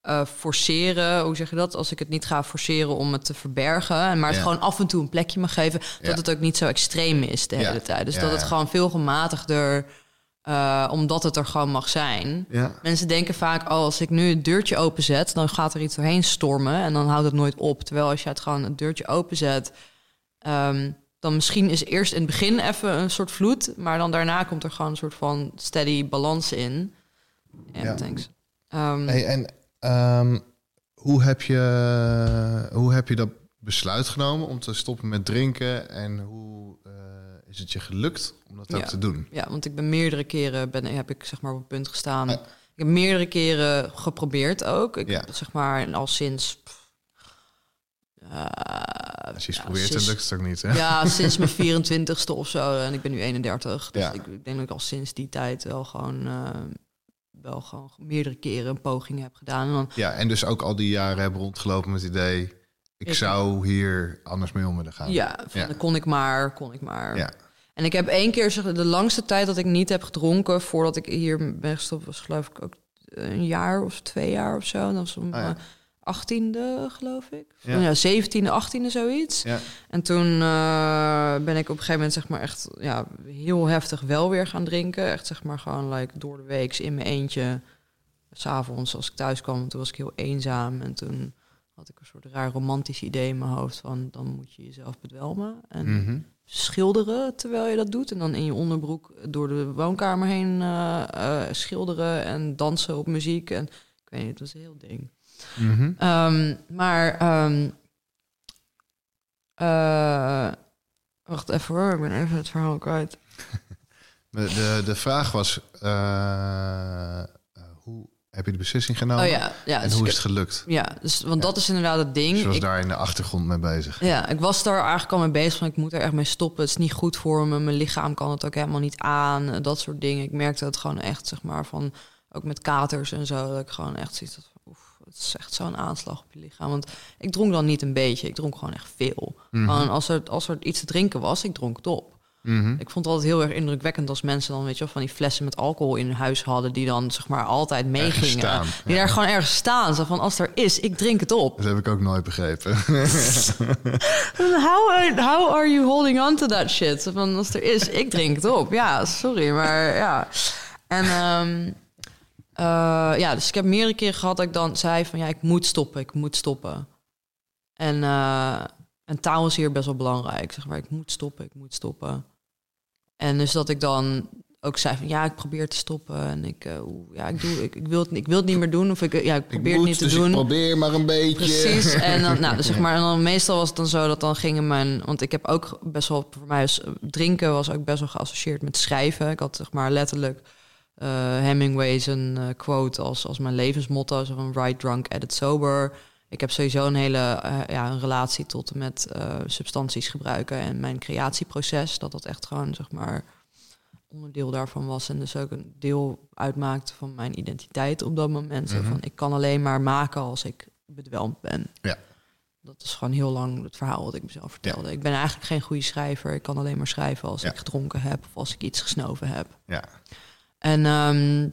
eh, forceren, hoe zeg je dat? Als ik het niet ga forceren om het te verbergen, en maar het Ja. gewoon af en toe een plekje mag geven, Ja. dat het ook niet zo extreem is de Ja. hele tijd. Dus dat het gewoon veel gematigder, eh, omdat het er gewoon mag zijn. Mensen denken vaak, oh, als ik nu het deurtje openzet, dan gaat er iets doorheen stormen en dan houdt het nooit op. Terwijl als je het gewoon het deurtje openzet, ehm, dan misschien is eerst in het begin even een soort vloed, maar dan daarna komt er gewoon een soort van steady balans in. Ja. thanks. Ehm, Hey, en ehm, hoe, heb je, hoe heb je dat besluit genomen om te stoppen met drinken? En hoe eh, is het je gelukt om dat ook te doen? Ja, want ik ben meerdere keren ben, heb ik zeg maar op het punt gestaan. Ah. Ik heb meerdere keren geprobeerd ook. Ik Ja. heb zeg maar al sinds. eh, Als je iets ja, probeert, dan lukt het ook niet. Hè? Ja, sinds mijn 24ste of zo. En ik ben nu 31. Dus Ja. ik, denk dat ik al sinds die tijd wel gewoon, eh, wel gewoon meerdere keren een poging heb gedaan. En dan, Ja, en dus ook al die jaren hebben rondgelopen met het idee... ik Ik- zou hier anders mee om willen gaan. ja, van, Ja. dan kon ik maar, kon ik maar. Ja. En ik heb één keer, de langste tijd dat ik niet heb gedronken voordat ik hier ben gestopt, was geloof ik ook een jaar of twee jaar of zo. Dat was om Ah, ja. Mijn achttiende, geloof ik. Ja. Ja, zeventiende, achttiende, zoiets. Ja. En toen eh, ben ik op een gegeven moment zeg maar echt ja, heel heftig wel weer gaan drinken. Echt zeg maar gewoon like, door de week in mijn eentje s'avonds als ik thuis kwam, toen was ik heel eenzaam. En toen had ik een soort raar romantisch idee in mijn hoofd van dan moet je jezelf bedwelmen. En Mhm. schilderen terwijl je dat doet. En dan in je onderbroek door de woonkamer heen eh, eh, schilderen en dansen op muziek. En ik weet niet, het was een heel ding. Mhm. Ehm, maar ehm, eh, wacht even hoor, ik ben even het verhaal kwijt. De, de, vraag was, eh, eh, hoe heb je de beslissing genomen? Oh ja, ja. En dus hoe is het gelukt? Ja, dus, want dat is inderdaad het ding. Dus je was Ik- daar in de achtergrond mee bezig. Ja, ik was daar eigenlijk al mee bezig van ik moet er echt mee stoppen. Het is niet goed voor me. Mijn lichaam kan het ook helemaal niet aan. Dat soort dingen. Ik merkte het gewoon echt, zeg maar, van ook met katers en zo. Dat ik gewoon echt zoiets had het is echt zo'n aanslag op je lichaam. Want ik dronk dan niet een beetje. Ik dronk gewoon echt veel. Gewoon als er, als er iets te drinken was, ik dronk het op. Mhm. Ik vond het altijd heel erg indrukwekkend als mensen dan, weet je wel, van die flessen met alcohol in hun huis hadden, die dan, zeg maar, altijd meegingen. staan, Die ja. daar gewoon ergens staan. Zo van, als er is, ik drink het op. Dat heb ik ook nooit begrepen. How are, how are you holding on to that shit? Van als er is, ik drink het op. Ja, sorry, maar ja. En ehm, eh, ja, dus ik heb meerdere keren gehad dat ik dan zei van ja, ik moet stoppen, ik moet stoppen. En, eh, en taal is hier best wel belangrijk. Zeg maar, ik moet stoppen, ik moet stoppen. En dus dat ik dan ook zei van ja, ik probeer te stoppen en ik, eh, ja, ik doe, ik, ik wil het, ik wil het niet meer doen of ik, ja, ik probeer het niet te dus doen. ik probeer maar een beetje. Precies. En dan, nou, dus zeg maar, en dan meestal was het dan zo dat dan gingen mijn. Want ik heb ook best wel voor mij drinken was ook best wel geassocieerd met schrijven. Ik had zeg maar letterlijk eh Hemingway's een eh, quote als, als mijn levensmotto: zo van write drunk, edit sober. Ik heb sowieso een hele eh, ja, een relatie tot en met substanties gebruiken en mijn creatieproces. Dat dat echt gewoon zeg maar onderdeel daarvan was en dus ook een deel uitmaakte van mijn identiteit op dat moment. Mhm. van ik kan alleen maar maken als ik bedwelmd ben. Ja. Dat is gewoon heel lang het verhaal wat ik mezelf vertelde. Ik ben eigenlijk geen goede schrijver. Ik kan alleen maar schrijven als Ja. ik gedronken heb of als ik iets gesnoven heb. Ja. En ehm,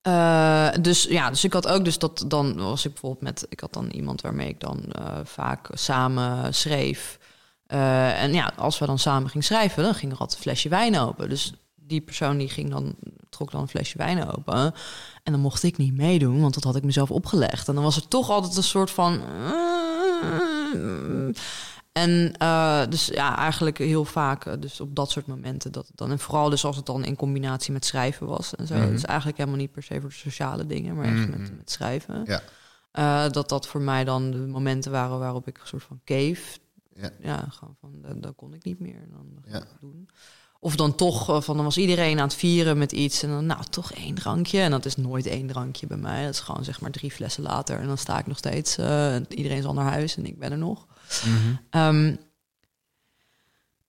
eh, dus ja, dus ik had ook dus dat dan was ik bijvoorbeeld met ik had dan iemand waarmee ik dan eh, vaak samen schreef. Eh, en ja, als we dan samen gingen schrijven, dan ging er altijd een flesje wijn open. Dus die persoon die ging dan trok dan een flesje wijn open. En dan mocht ik niet meedoen, want dat had ik mezelf opgelegd. En dan was er toch altijd een soort van. En eh, dus ja, eigenlijk heel vaak, eh, dus op dat soort momenten dat dan. En vooral dus als het dan in combinatie met schrijven was en zo. Mhm. Dus eigenlijk helemaal niet per se voor de sociale dingen, maar echt Mhm. met, met schrijven. Ja. Eh, dat dat voor mij dan de momenten waren waarop ik een soort van cave. Ja. Ja, gewoon van, dan, dan kon ik niet meer. Dan Ja. ik het doen. Of dan toch, van dan was iedereen aan het vieren met iets. En dan, nou, toch één drankje. En dat is nooit één drankje bij mij. Dat is gewoon zeg maar drie flessen later. En dan sta ik nog steeds. en iedereen is al naar huis en ik ben er nog. Mhm. Ehm,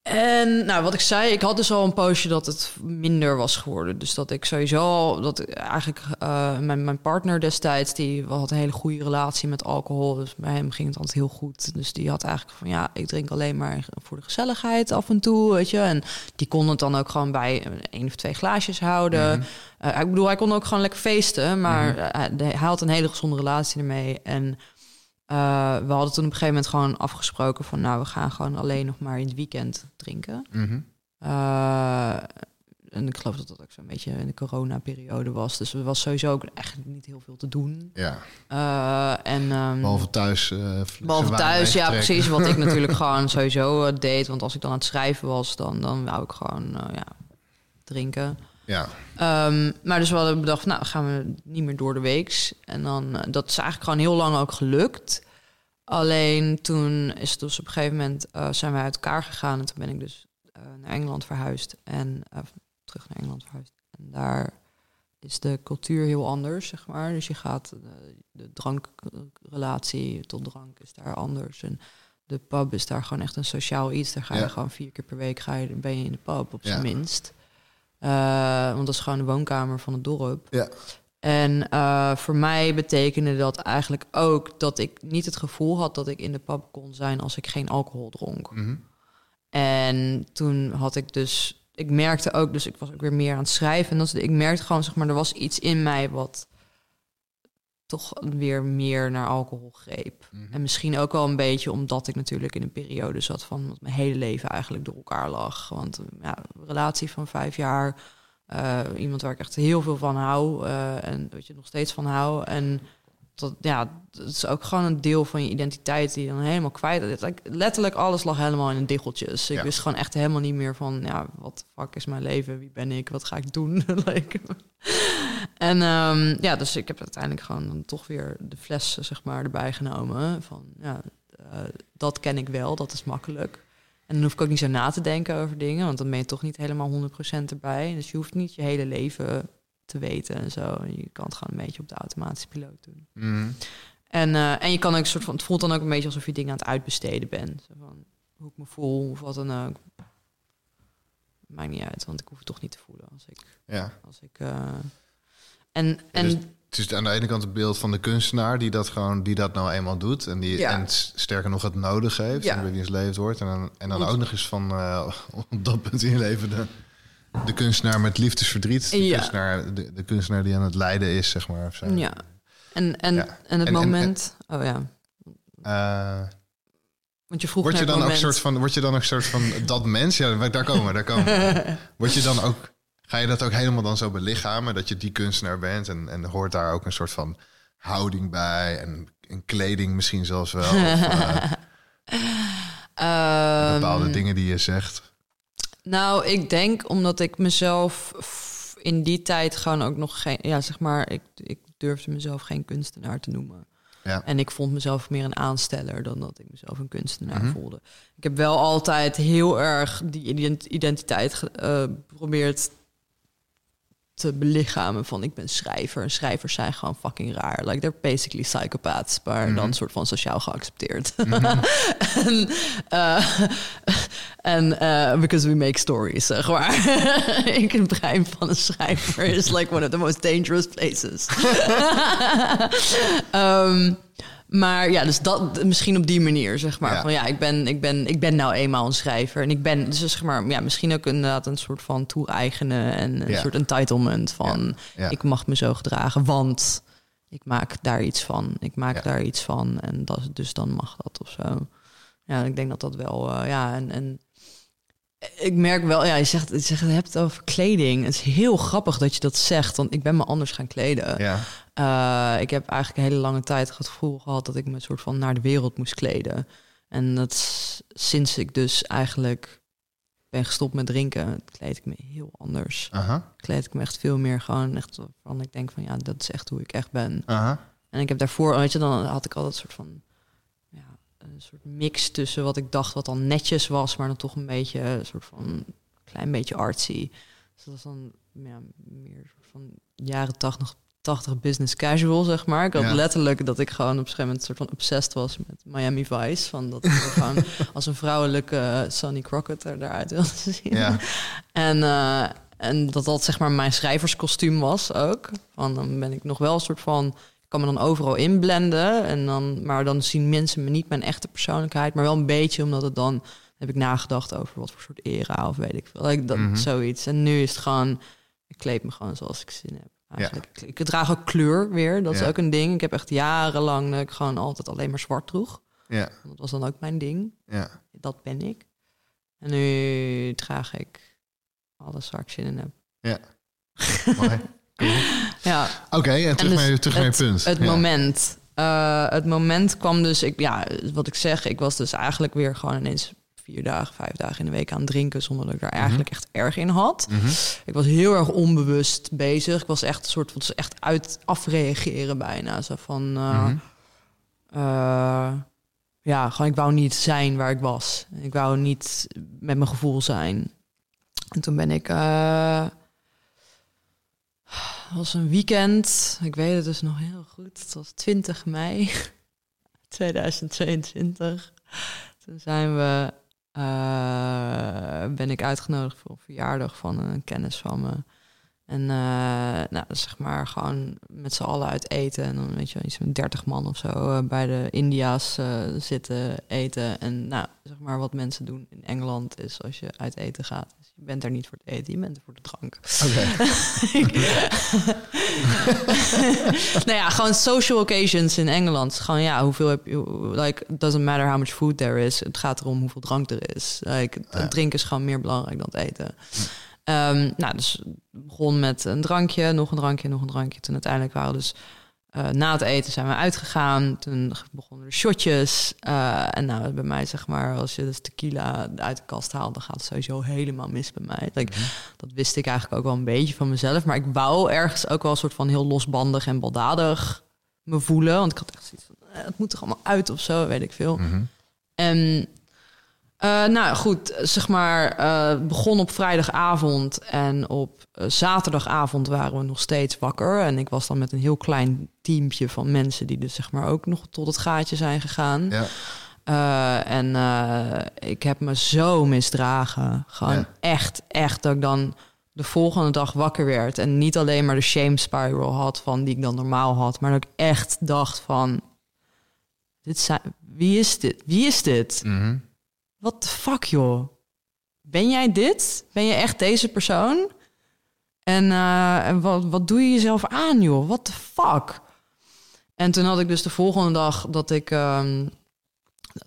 en nou, wat ik zei, ik had dus al een poosje dat het minder was geworden. Dus dat ik sowieso al, dat eigenlijk eh, mijn, mijn partner destijds, die had een hele goede relatie met alcohol. Dus bij hem ging het altijd heel goed. Dus die had eigenlijk van ja, ik drink alleen maar voor de gezelligheid af en toe, weet je. En die kon het dan ook gewoon bij één of twee glaasjes houden. Mhm. Eh, ik bedoel, hij kon ook gewoon lekker feesten, maar eh, hij, hij had een hele gezonde relatie ermee. En we hadden toen op een gegeven moment gewoon afgesproken van, nou, we gaan gewoon alleen nog maar in het weekend drinken. Mhm. Eh, en ik geloof dat dat ook zo'n beetje in de coronaperiode was. Dus er was sowieso ook echt niet heel veel te doen. Ja, Eh, en, ehm, behalve thuis. eh, Behalve thuis, ja, precies. Wat ik natuurlijk gewoon sowieso eh, deed. Want als ik dan aan het schrijven was, dan, dan wou ik gewoon eh, ja, drinken. Ja, Ehm, maar dus we hadden bedacht, nou gaan we niet meer door de weeks. En dan, eh, dat is eigenlijk gewoon heel lang ook gelukt. Alleen toen is het dus op een gegeven moment eh, zijn we uit elkaar gegaan. En toen ben ik dus eh, naar Engeland verhuisd. En terug naar Engeland verhuisd. En daar is de cultuur heel anders, zeg maar. Dus je gaat, de drankrelatie tot drank is daar anders. En de pub is daar gewoon echt een sociaal iets. Daar ga je Ja. gewoon vier keer per week ga je, ben je in de pub, op Ja. zijn minst. Eh, want dat is gewoon de woonkamer van het dorp. Ja. En eh, voor mij betekende dat eigenlijk ook dat ik niet het gevoel had dat ik in de pub kon zijn als ik geen alcohol dronk. Mhm. En toen had ik dus, ik merkte ook, dus ik was ook weer meer aan het schrijven. En dat, ik merkte gewoon, zeg maar, er was iets in mij wat toch weer meer naar alcohol greep. Mhm. En misschien ook wel een beetje omdat ik natuurlijk in een periode zat van dat mijn hele leven eigenlijk door elkaar lag. Want ja, een relatie van vijf jaar, Eh, iemand waar ik echt heel veel van hou. eh, en weet je, nog steeds van hou. En dat, ja, dat is ook gewoon een deel van je identiteit die je dan helemaal kwijt is. Letterlijk alles lag helemaal in een diggeltjes. Ik Ja. wist gewoon echt helemaal niet meer van, ja, wat de fuck is mijn leven? Wie ben ik? Wat ga ik doen? en ehm, ja, dus ik heb uiteindelijk gewoon dan toch weer de fles, zeg maar, erbij genomen. Van, ja, eh, dat ken ik wel, dat is makkelijk. En dan hoef ik ook niet zo na te denken over dingen, want dan ben je toch niet helemaal 100% erbij. Dus je hoeft niet je hele leven te weten en zo. Je kan het gewoon een beetje op de automatische piloot doen. Mhm. En, eh, en je kan ook een soort van, het voelt dan ook een beetje alsof je dingen aan het uitbesteden bent. Zo van, hoe ik me voel of wat dan ook. Maakt niet uit, want ik hoef het toch niet te voelen als ik. Ja. Als ik uh... En, en dus het is aan de ene kant het beeld van de kunstenaar die dat gewoon die dat nou eenmaal doet en die Ja. en sterker nog het nodig heeft Ja. en wiens leven het wordt en dan, en dan ook nog eens van eh, op dat punt in je leven de, de kunstenaar met liefdesverdriet, de, Ja. kunstenaar, de, de kunstenaar die aan het lijden is zeg maar. Of zo. ja. En, en, Ja. en het En- en- moment. oh ja. Eh, Want je vroeg word je dan ook soort van word je dan ook soort van dat mens? Ja, daar komen we, daar komen we. Word je dan ook ga je dat ook helemaal dan zo belichamen dat je die kunstenaar bent en en hoort daar ook een soort van houding bij en, en kleding misschien zelfs wel. Of, eh, Ehm, bepaalde dingen die je zegt. Nou, ik denk omdat ik mezelf in die tijd gewoon ook nog geen... Ja, zeg maar, ik, ik durfde mezelf geen kunstenaar te noemen. Ja. En ik vond mezelf meer een aansteller dan dat ik mezelf een kunstenaar Mhm. voelde. Ik heb wel altijd heel erg die ident- identiteit ge- eh, geprobeerd te belichamen van ik ben schrijver. En schrijvers zijn gewoon fucking raar. Like they're basically psychopaths, maar Mhm. dan soort van sociaal geaccepteerd. en eh, eh, because we make stories, zeg maar. ik het brein van een schrijver is like one of the most dangerous places. Ehm, maar ja, dus dat misschien op die manier, zeg maar. Ja. Van ja, ik ben, ik, ben, ik ben nou eenmaal een schrijver. En ik ben, dus zeg maar, ja, misschien ook inderdaad een soort van toe-eigenen en een Ja. soort entitlement van Ja. ik mag me zo gedragen, want ik maak daar iets van. Ik maak daar iets van en dat, dus dan mag dat of zo. Ja, ik denk dat dat wel, eh, ja, en, en ik merk wel, ja, je zegt, je zegt, je hebt het over kleding. Het is heel grappig dat je dat zegt, want ik ben me anders gaan kleden. Ja. Eh, ik heb eigenlijk een hele lange tijd het gevoel gehad dat ik me soort van naar de wereld moest kleden. En dat sinds ik dus eigenlijk ben gestopt met drinken, kleed ik me heel anders. Aha. Kleed ik me echt veel meer gewoon echt van ik denk van ja, dat is echt hoe ik echt ben. Aha. En ik heb daarvoor, weet je, dan had ik altijd een soort van ja, een soort mix tussen wat ik dacht wat dan netjes was, maar dan toch een beetje een soort van klein beetje artsy. Dus dat was dan ja, meer een van jaren 80, 80 business casual, zeg maar. Ik had Ja. letterlijk dat ik gewoon op een gegeven moment soort van obsessed was met Miami Vice. Van dat ik gewoon als een vrouwelijke Sonny Crockett er daaruit wilde zien. Ja. En, eh, en dat dat zeg maar mijn schrijverskostuum was ook. Van dan ben ik nog wel een soort van. Ik kan me dan overal inblenden. En dan, maar dan zien mensen me niet mijn echte persoonlijkheid. Maar wel een beetje, omdat het dan heb ik nagedacht over wat voor soort era of weet ik veel. Like dat, Mhm. Zoiets. En nu is het gewoon. Ik kleed me gewoon zoals ik zin heb. Eigenlijk. Ik, ik draag ook kleur weer. Dat is Ja. ook een ding. Ik heb echt jarenlang dat ik gewoon altijd alleen maar zwart droeg. Ja. Dat was dan ook mijn ding. Ja. Dat ben ik. En nu draag ik alles waar ik zin in heb. Ja. Mooi. Cool. Ja, Oké, en terug, dus naar, je- terug naar je het, punt. Het Ja. moment. Eh, het moment kwam dus, ik, ja, wat ik zeg, ik was dus eigenlijk weer gewoon ineens vier dagen, vijf dagen in de week aan drinken, zonder dat ik daar eigenlijk echt erg in had. Mhm. Ik was heel erg onbewust bezig. Ik was echt een soort van echt uit afreageren bijna. Zo van, eh, Mhm. eh, ja, gewoon ik wou niet zijn waar ik was. Ik wou niet met mijn gevoel zijn. En toen ben ik, het was een weekend. Ik weet het dus nog heel goed. Het was 20 mei 2022. Toen zijn we, ben ik uitgenodigd voor een verjaardag van een kennis van me. En eh, nou, zeg maar gewoon met z'n allen uit eten. En dan weet je wel, iets met 30 man of zo eh, bij de India's eh, zitten eten. En nou, zeg maar wat mensen doen in Engeland is als je uit eten gaat. Dus je bent er niet voor het eten, je bent er voor de drank. Oké. nou ja, gewoon social occasions in Engeland. Gewoon ja, hoeveel heb je... Like, it doesn't matter how much food there is. Het gaat erom hoeveel drank er is. Like, drinken is gewoon meer belangrijk dan het eten. Ehm, nou, dus begon met een drankje, nog een drankje, nog een drankje. Toen uiteindelijk waren we dus eh, na het eten zijn we uitgegaan. Toen begonnen de shotjes. Eh, en nou, bij mij zeg maar, als je dus tequila uit de kast haalt, dan gaat het sowieso helemaal mis bij mij. Like, Mhm. Dat wist ik eigenlijk ook wel een beetje van mezelf. Maar ik wou ergens ook wel een soort van heel losbandig en baldadig me voelen. Want ik had echt zoiets van, eh, het moet er allemaal uit of zo, weet ik veel. Mhm. En eh, nou goed, zeg maar, het begon op vrijdagavond en op eh, zaterdagavond waren we nog steeds wakker. En ik was dan met een heel klein teampje van mensen die dus zeg maar ook nog tot het gaatje zijn gegaan. Ja. En ik heb me zo misdragen. Gewoon Ja. echt, echt dat ik dan de volgende dag wakker werd en niet alleen maar de shame spiral had van die ik dan normaal had, maar dat ik echt dacht van, dit zijn, wie is dit? Wie is dit? Mhm. What the fuck, joh? Ben jij dit? Ben je echt deze persoon? En, eh, en wat, wat doe je jezelf aan, joh? What the fuck? En toen had ik dus de volgende dag dat ik... ehm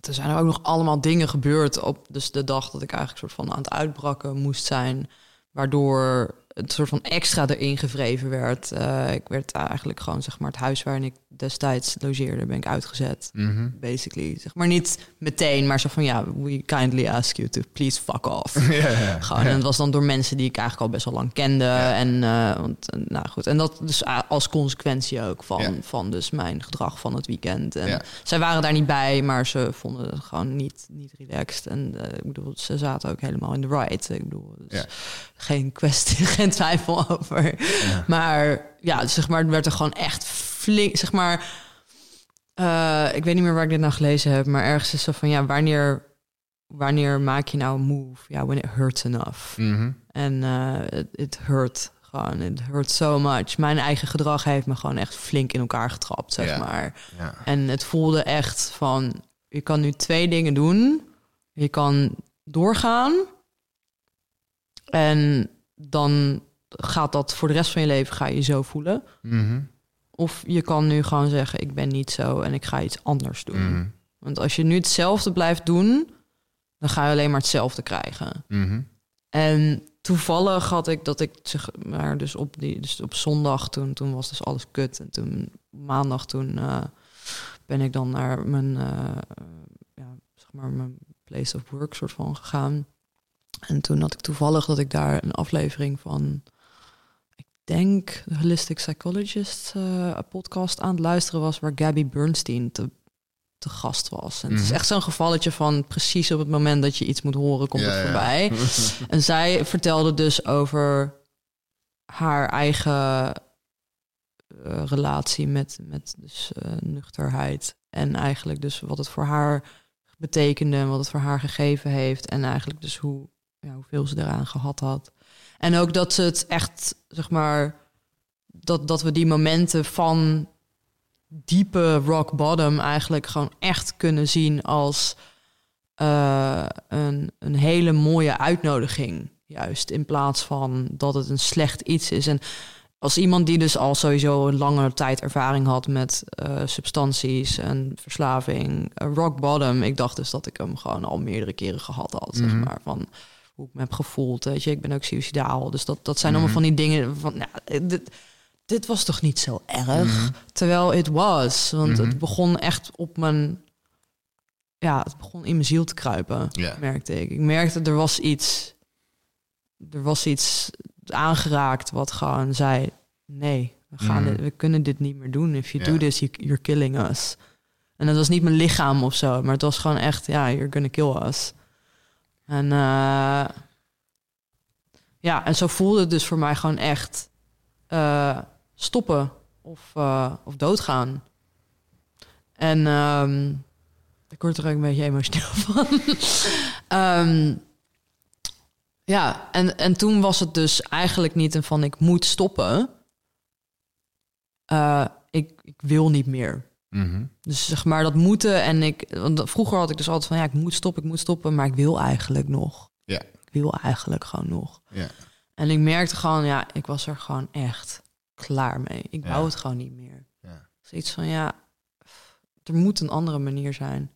er zijn ook nog allemaal dingen gebeurd op dus de dag dat ik eigenlijk soort van aan het uitbraken moest zijn. Waardoor het soort van extra erin gevreven werd. Eh, ik werd eigenlijk gewoon, zeg maar, het huis waarin ik destijds logeerde, ben ik uitgezet Mhm. basically. Zeg maar niet meteen, maar zo van ja, we kindly ask you to please fuck off. ja, ja. Gewoon, en het was dan door mensen die ik eigenlijk al best wel lang kende. En, eh, want, eh, nou goed, en dat dus als consequentie ook van, van dus mijn gedrag van het weekend. En zij waren daar niet bij, maar ze vonden het gewoon niet, niet relaxed. En ik bedoel, ze zaten ook helemaal in de right. Ik bedoel, dus geen kwestie, geen twijfel over. Maar ja, zeg maar, het werd er gewoon echt flink, zeg maar... eh, ik weet niet meer waar ik dit nou gelezen heb, maar ergens is zo van, ja, wanneer, wanneer maak je nou een move? Ja, when it hurts enough. Mhm. En eh, it, it hurt gewoon, it hurt so much. Mijn eigen gedrag heeft me gewoon echt flink in elkaar getrapt, zeg Ja. maar. Ja. En het voelde echt van, je kan nu twee dingen doen. Je kan doorgaan. En dan gaat dat voor de rest van je leven ga je zo voelen. Mhm. Of je kan nu gewoon zeggen, ik ben niet zo en ik ga iets anders doen. Mhm. Want als je nu hetzelfde blijft doen, dan ga je alleen maar hetzelfde krijgen. Mhm. En toevallig had ik dat ik zeg maar dus op die dus op zondag toen toen was dus alles kut en toen maandag toen eh, ben ik dan naar mijn eh, ja zeg maar mijn place of work soort van gegaan en toen had ik toevallig dat ik daar een aflevering van ik denk de holistic psychologist eh, podcast aan het luisteren was waar Gabby Bernstein te te gast was. En het is Mhm. echt zo'n gevalletje van precies op het moment dat je iets moet horen, komt Ja, het ja. voorbij. En zij vertelde dus over haar eigen eh, relatie met, met dus, eh, nuchterheid. En eigenlijk dus wat het voor haar betekende en wat het voor haar gegeven heeft. En eigenlijk dus hoe, ja, hoeveel ze eraan gehad had. En ook dat ze het echt, zeg maar, dat, dat we die momenten van diepe rock bottom eigenlijk gewoon echt kunnen zien als eh, een, een hele mooie uitnodiging. Juist in plaats van dat het een slecht iets is. En als iemand die dus al sowieso een lange tijd ervaring had met eh, substanties en verslaving, eh, rock bottom, ik dacht dus dat ik hem gewoon al meerdere keren gehad had. Zeg Mhm. maar van hoe ik me heb gevoeld. Weet je, ik ben ook suicidaal. Dus dat, dat zijn Mhm. allemaal van die dingen van, nou, dit, dit was toch niet zo erg? Mhm. Terwijl het was. Want Mhm. het begon echt op mijn. Ja, het begon in mijn ziel te kruipen, merkte ik. Ik merkte er was iets. Er was iets aangeraakt wat gewoon zei: nee, we, gaan Mhm. dit, we kunnen dit niet meer doen. If you do this, you, you're killing us. En dat was niet mijn lichaam of zo, maar het was gewoon echt: ja, you're gonna kill us. En eh, ja, en zo voelde het dus voor mij gewoon echt eh, stoppen of, eh, of doodgaan. En ehm, ik word er ook een beetje emotioneel van. Ehm, ja, en, en toen was het dus eigenlijk niet een van ik moet stoppen. Ik, ik wil niet meer. Mhm. Dus zeg maar dat moeten en ik... Want vroeger had ik dus altijd van ja, ik moet stoppen, ik moet stoppen. Maar ik wil eigenlijk nog. Ja. Ik wil eigenlijk gewoon nog. Ja. En ik merkte gewoon, ja, ik was er gewoon echt klaar mee. Ik Ja. wou het gewoon niet meer. Ja. Zoiets van, ja, er moet een andere manier zijn.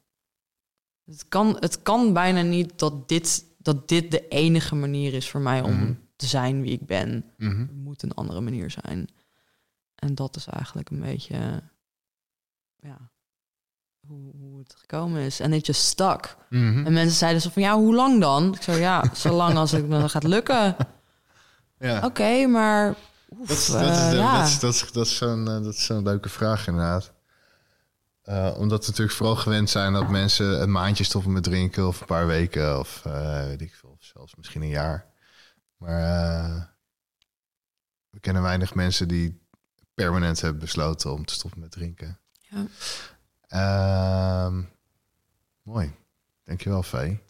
Het kan, het kan bijna niet dat dit, dat dit de enige manier is voor mij om Mhm. te zijn wie ik ben. Mhm. Het moet een andere manier zijn. En dat is eigenlijk een beetje ja, hoe, hoe het gekomen is. En just stuck. Mhm. En mensen zeiden zo van, ja, hoe lang dan? Ik zei, ja, zolang als het me gaat lukken. Ja. Oké, maar... oef, Dat is, dat, eh, de- ja. dat, is, dat, is, dat, is zo'n, eh, dat is zo'n leuke vraag inderdaad. Eh, omdat we natuurlijk vooral gewend zijn dat mensen een maandje stoppen met drinken... of een paar weken of weet ik veel, of zelfs misschien een jaar. Maar we kennen weinig mensen die permanent hebben besloten om te stoppen met drinken. Ja. Ehm, mooi. Dankjewel, Vee.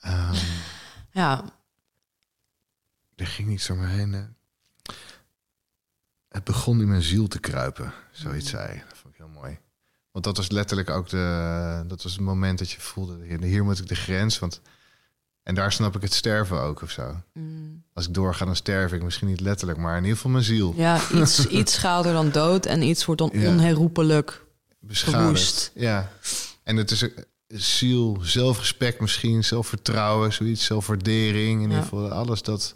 Ehm, ja, er ging iets door me heen. hè. Het begon in mijn ziel te kruipen, zoiets zei. hij. Dat vond ik heel mooi. Want dat was letterlijk ook de, dat was het moment dat je voelde, hier, hier moet ik de grens. Want, en daar snap ik het sterven ook of zo. Mm. Als ik doorga, dan sterf ik. Misschien niet letterlijk, maar in ieder geval mijn ziel. ja iets, iets gaat er dan dood en iets wordt dan Ja. onherroepelijk. beschadigd. Verwoest. Ja. En het is een ziel, zelfrespect misschien, zelfvertrouwen, zoiets, zelfwaardering. In Ja. ieder geval alles dat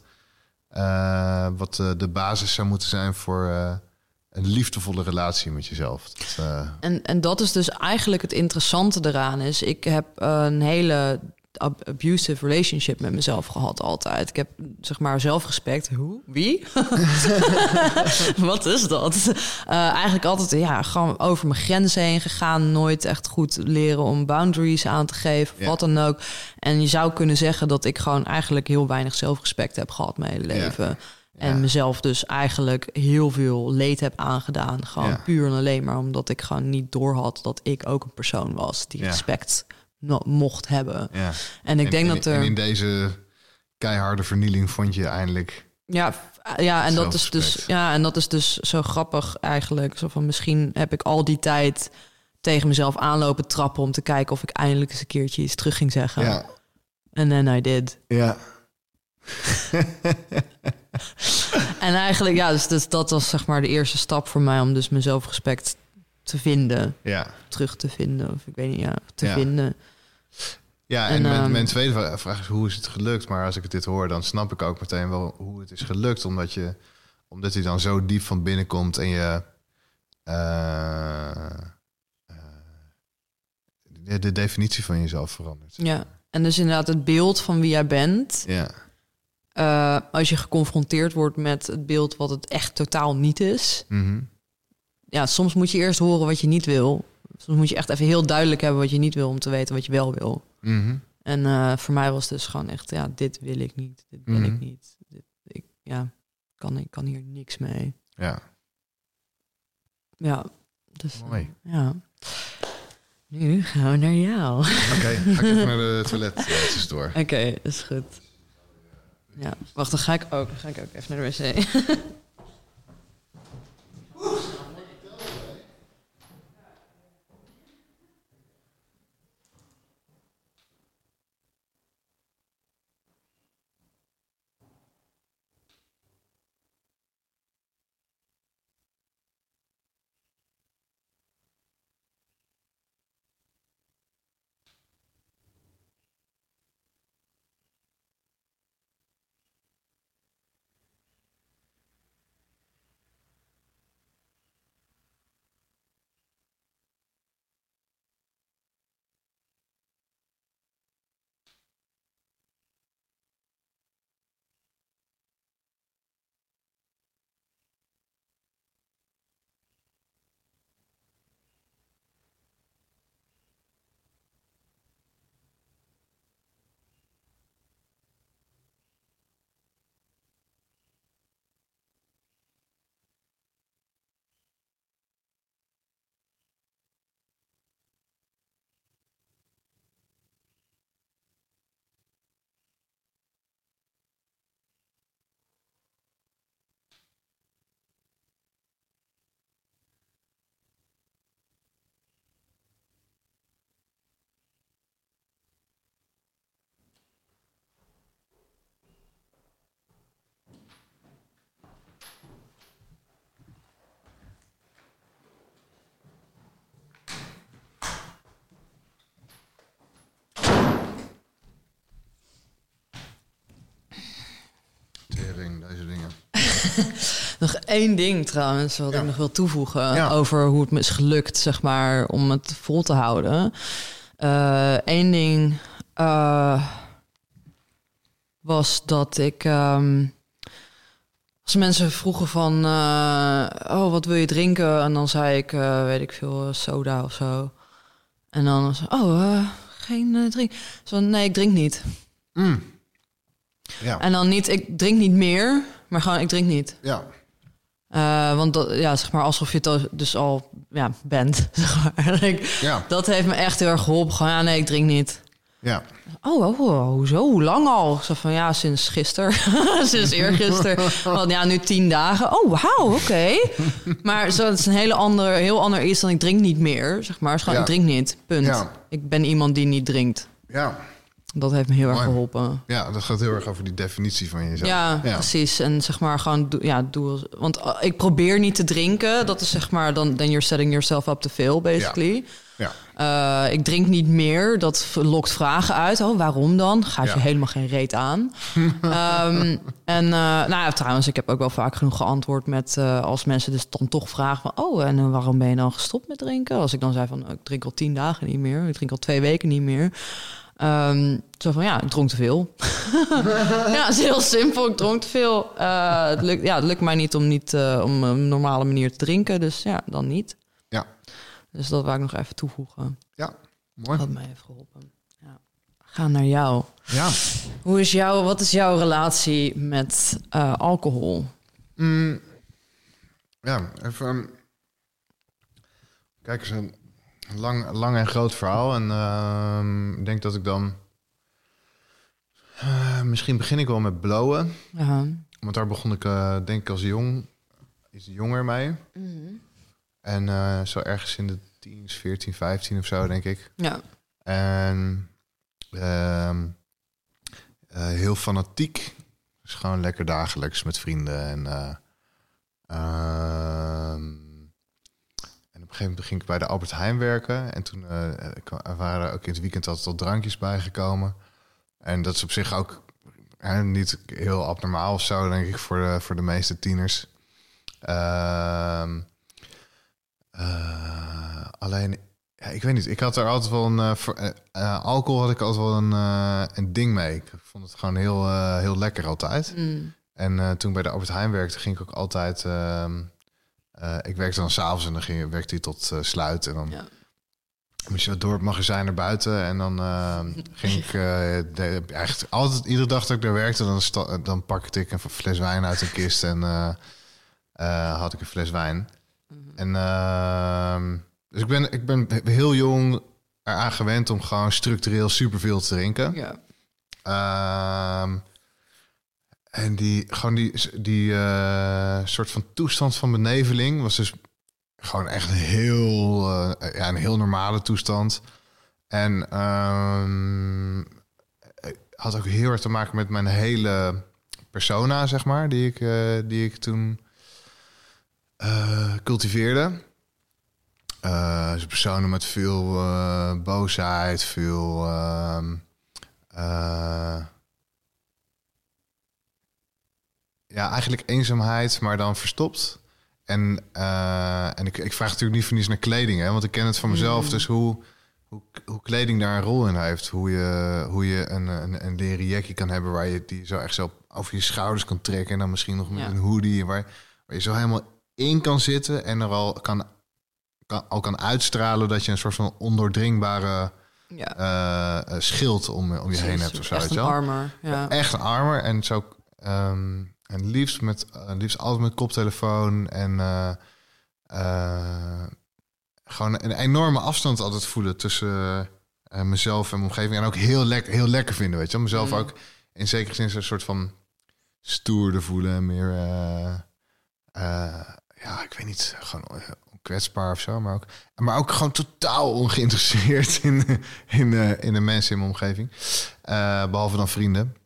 eh, wat eh, de basis zou moeten zijn voor eh, een liefdevolle relatie met jezelf. Dat, En, en dat is dus eigenlijk het interessante eraan is. Ik heb een hele abusive relationship met mezelf gehad altijd. Ik heb zeg maar zelfrespect. Hoe? Wie? Wat is dat? Eh, eigenlijk altijd ja, gewoon over mijn grenzen heen gegaan. Nooit echt goed leren om boundaries aan te geven. Ja. wat dan ook. En je zou kunnen zeggen dat ik gewoon eigenlijk heel weinig zelfrespect heb gehad mijn hele Ja. leven. En mezelf dus eigenlijk heel veel leed heb aangedaan. Gewoon puur en alleen maar omdat ik gewoon niet doorhad dat ik ook een persoon was die respect mocht hebben. ja. En ik En- denk en- dat er. En in deze keiharde vernieling vond je eindelijk... Ja, ja, en dat is dus, ja, en dat is dus zo grappig eigenlijk. Zo van misschien heb ik al die tijd tegen mezelf aanlopen trappen om te kijken of ik eindelijk eens een keertje iets terug ging zeggen. Ja, En then I did. ja. En eigenlijk, ja, dus, dus dat was zeg maar de eerste stap voor mij om dus mijn zelfrespect te vinden, ja. terug te vinden, of ik weet niet, ja, te Ja. vinden. Ja, en, En, mijn, ehm, mijn tweede vraag is hoe is het gelukt? Maar als ik het dit hoor, dan snap ik ook meteen wel hoe het is gelukt. Omdat, je, omdat hij dan zo diep van binnen komt en je... eh, eh, de, de definitie van jezelf verandert. Ja, en dus inderdaad het beeld van wie jij bent. Ja, eh, als je geconfronteerd wordt met het beeld wat het echt totaal niet is. Mhm. Ja, soms moet je eerst horen wat je niet wil. Soms moet je echt even heel duidelijk hebben wat je niet wil om te weten wat je wel wil. Mhm. En eh, voor mij was het dus gewoon echt, ja, dit wil ik niet. Dit wil Mhm. ik niet. Dit, ik, ja, kan, ik kan hier niks mee. ja. Ja, dus Mooi. ja. Nu gaan we naar jou. Oké, ga ik even naar de toilet eh, tussendoor. Oké, is goed. Ja, wacht, dan ga ik ook, dan ga ik ook even naar de wc. nog één ding trouwens, wat Ja. ik nog wil toevoegen Ja. over hoe het me is gelukt, zeg maar, om het vol te houden. Eén ding eh, was dat ik. ehm, als mensen vroegen van, eh, oh, wat wil je drinken? En dan zei ik, eh, weet ik veel, eh, soda of zo. En dan was oh, eh, geen eh, drink. Zo, nee, ik drink niet. Mm. Ja, En dan niet, ik drink niet meer, maar gewoon, ik drink niet. ja, Eh, want dat, ja, zeg maar, alsof je het dus al ja, bent. Zeg maar. Ja, dat heeft me echt heel erg geholpen. Gewoon, ja, nee, ik drink niet. ja. Oh, oh, oh, hoezo? Hoe lang al? Zo van, ja, sinds gisteren. sinds eergisteren. Want ja, nu tien dagen. Oh, wauw, oké. maar zo, het is een hele andere, heel ander iets dan ik drink niet meer. Zeg maar, gewoon, Ja. ik drink niet. Punt. Ja. Ik ben iemand die niet drinkt. ja. Dat heeft me heel erg geholpen. Ja, dat gaat heel erg over die definitie van jezelf. Ja, precies. En zeg maar gewoon, ja, doe. Want uh, ik probeer niet te drinken. Dat is zeg maar, dan then you're setting yourself up to fail, basically. Ja, Eh, ik drink niet meer. Dat lokt vragen uit. Oh, waarom dan? Gaat je helemaal geen reet aan. Ehm, en eh, nou ja, trouwens, ik heb ook wel vaak genoeg geantwoord met eh, als mensen dus dan toch vragen van, oh, en eh, waarom ben je dan gestopt met drinken? Als ik dan zei van, oh, ik drink al tien dagen niet meer, ik drink al twee weken niet meer. Ehm, zo van, ja, ik dronk te veel. ja, het is heel simpel. Ik dronk te veel. Eh, het, lukt, ja, het lukt mij niet om, niet eh, om een normale manier te drinken. Dus ja, dan niet. ja, Dus dat wou ik nog even toevoegen. ja. Mooi. Wat mij heeft geholpen. Ja. Ga naar jou. Ja. Hoe is jouw, wat is jouw relatie met eh, alcohol? Mm, ja, even. um, Kijk eens, een lang, lang en groot verhaal. En ehm, ik denk dat ik dan. eh, misschien begin ik wel met blowen. Want daar begon ik, eh, denk ik, als jong, iets jonger mee. En eh, zo ergens in de 10, 14, 15 of zo, denk ik. Ja. En ehm, eh, heel fanatiek. Dus gewoon lekker dagelijks met vrienden. En, op een gegeven moment ging ik bij de Albert Heijn werken. En toen er waren er ook in het weekend altijd al drankjes bijgekomen. En dat is op zich ook hè, niet heel abnormaal of zo, denk ik, voor de, voor de meeste tieners. Ehm, eh, alleen, ja, ik weet niet. Ik had er altijd wel een. eh, voor, alcohol had ik altijd wel een, een ding mee. Ik vond het gewoon heel, heel lekker altijd. Mm. En toen ik bij de Albert Heijn werkte, ging ik ook altijd. ehm, eh, ik werkte dan s'avonds en dan ging, werkte hij tot eh, sluit. En dan Ja. moest je door het magazijn naar buiten. En dan ehm, ging ik eh, de, eigenlijk altijd iedere dag dat ik daar werkte, dan, sta- dan pakte ik een fles wijn uit een kist en had ik een fles wijn. En ehm, dus ik ben, ik ben heel jong eraan gewend om gewoon structureel superveel te drinken. Ja. Ehm, en die, gewoon die, die eh, soort van toestand van beneveling was dus gewoon echt een heel, eh, ja, een heel normale toestand. En ehm, had ook heel erg te maken met mijn hele persona, zeg maar, die ik, die ik toen cultiveerde. Dus personen met veel boosheid, veel. ehm, eh, ja, eigenlijk eenzaamheid, maar dan verstopt. En, eh, en ik, ik vraag natuurlijk niet voor niets naar kleding, hè, want ik ken het van mezelf. Dus hoe, hoe, hoe kleding daar een rol in heeft. Hoe je, hoe je een, een, een leren jackie kan hebben waar je die zo echt zo over je schouders kan trekken. En dan misschien nog met Ja. een hoodie waar, waar je zo helemaal in kan zitten en er al kan, kan, al kan uitstralen dat je een soort van ondoordringbare Ja. eh, eh, schild om, om je heen hebt of zo. Echt een armor. Ja. Echt een armor en zo. ehm, en liefst met eh, liefst altijd met koptelefoon en eh, eh, gewoon een enorme afstand altijd voelen tussen mezelf en mijn omgeving en ook heel lekker heel lekker vinden, weet je, mezelf Mm. ook in zekere zin zo'n soort van stoerder voelen, meer ja, ik weet niet, gewoon kwetsbaar of zo, maar ook maar ook gewoon totaal ongeïnteresseerd in in, eh, in de mensen in mijn omgeving, Eh, behalve dan vrienden.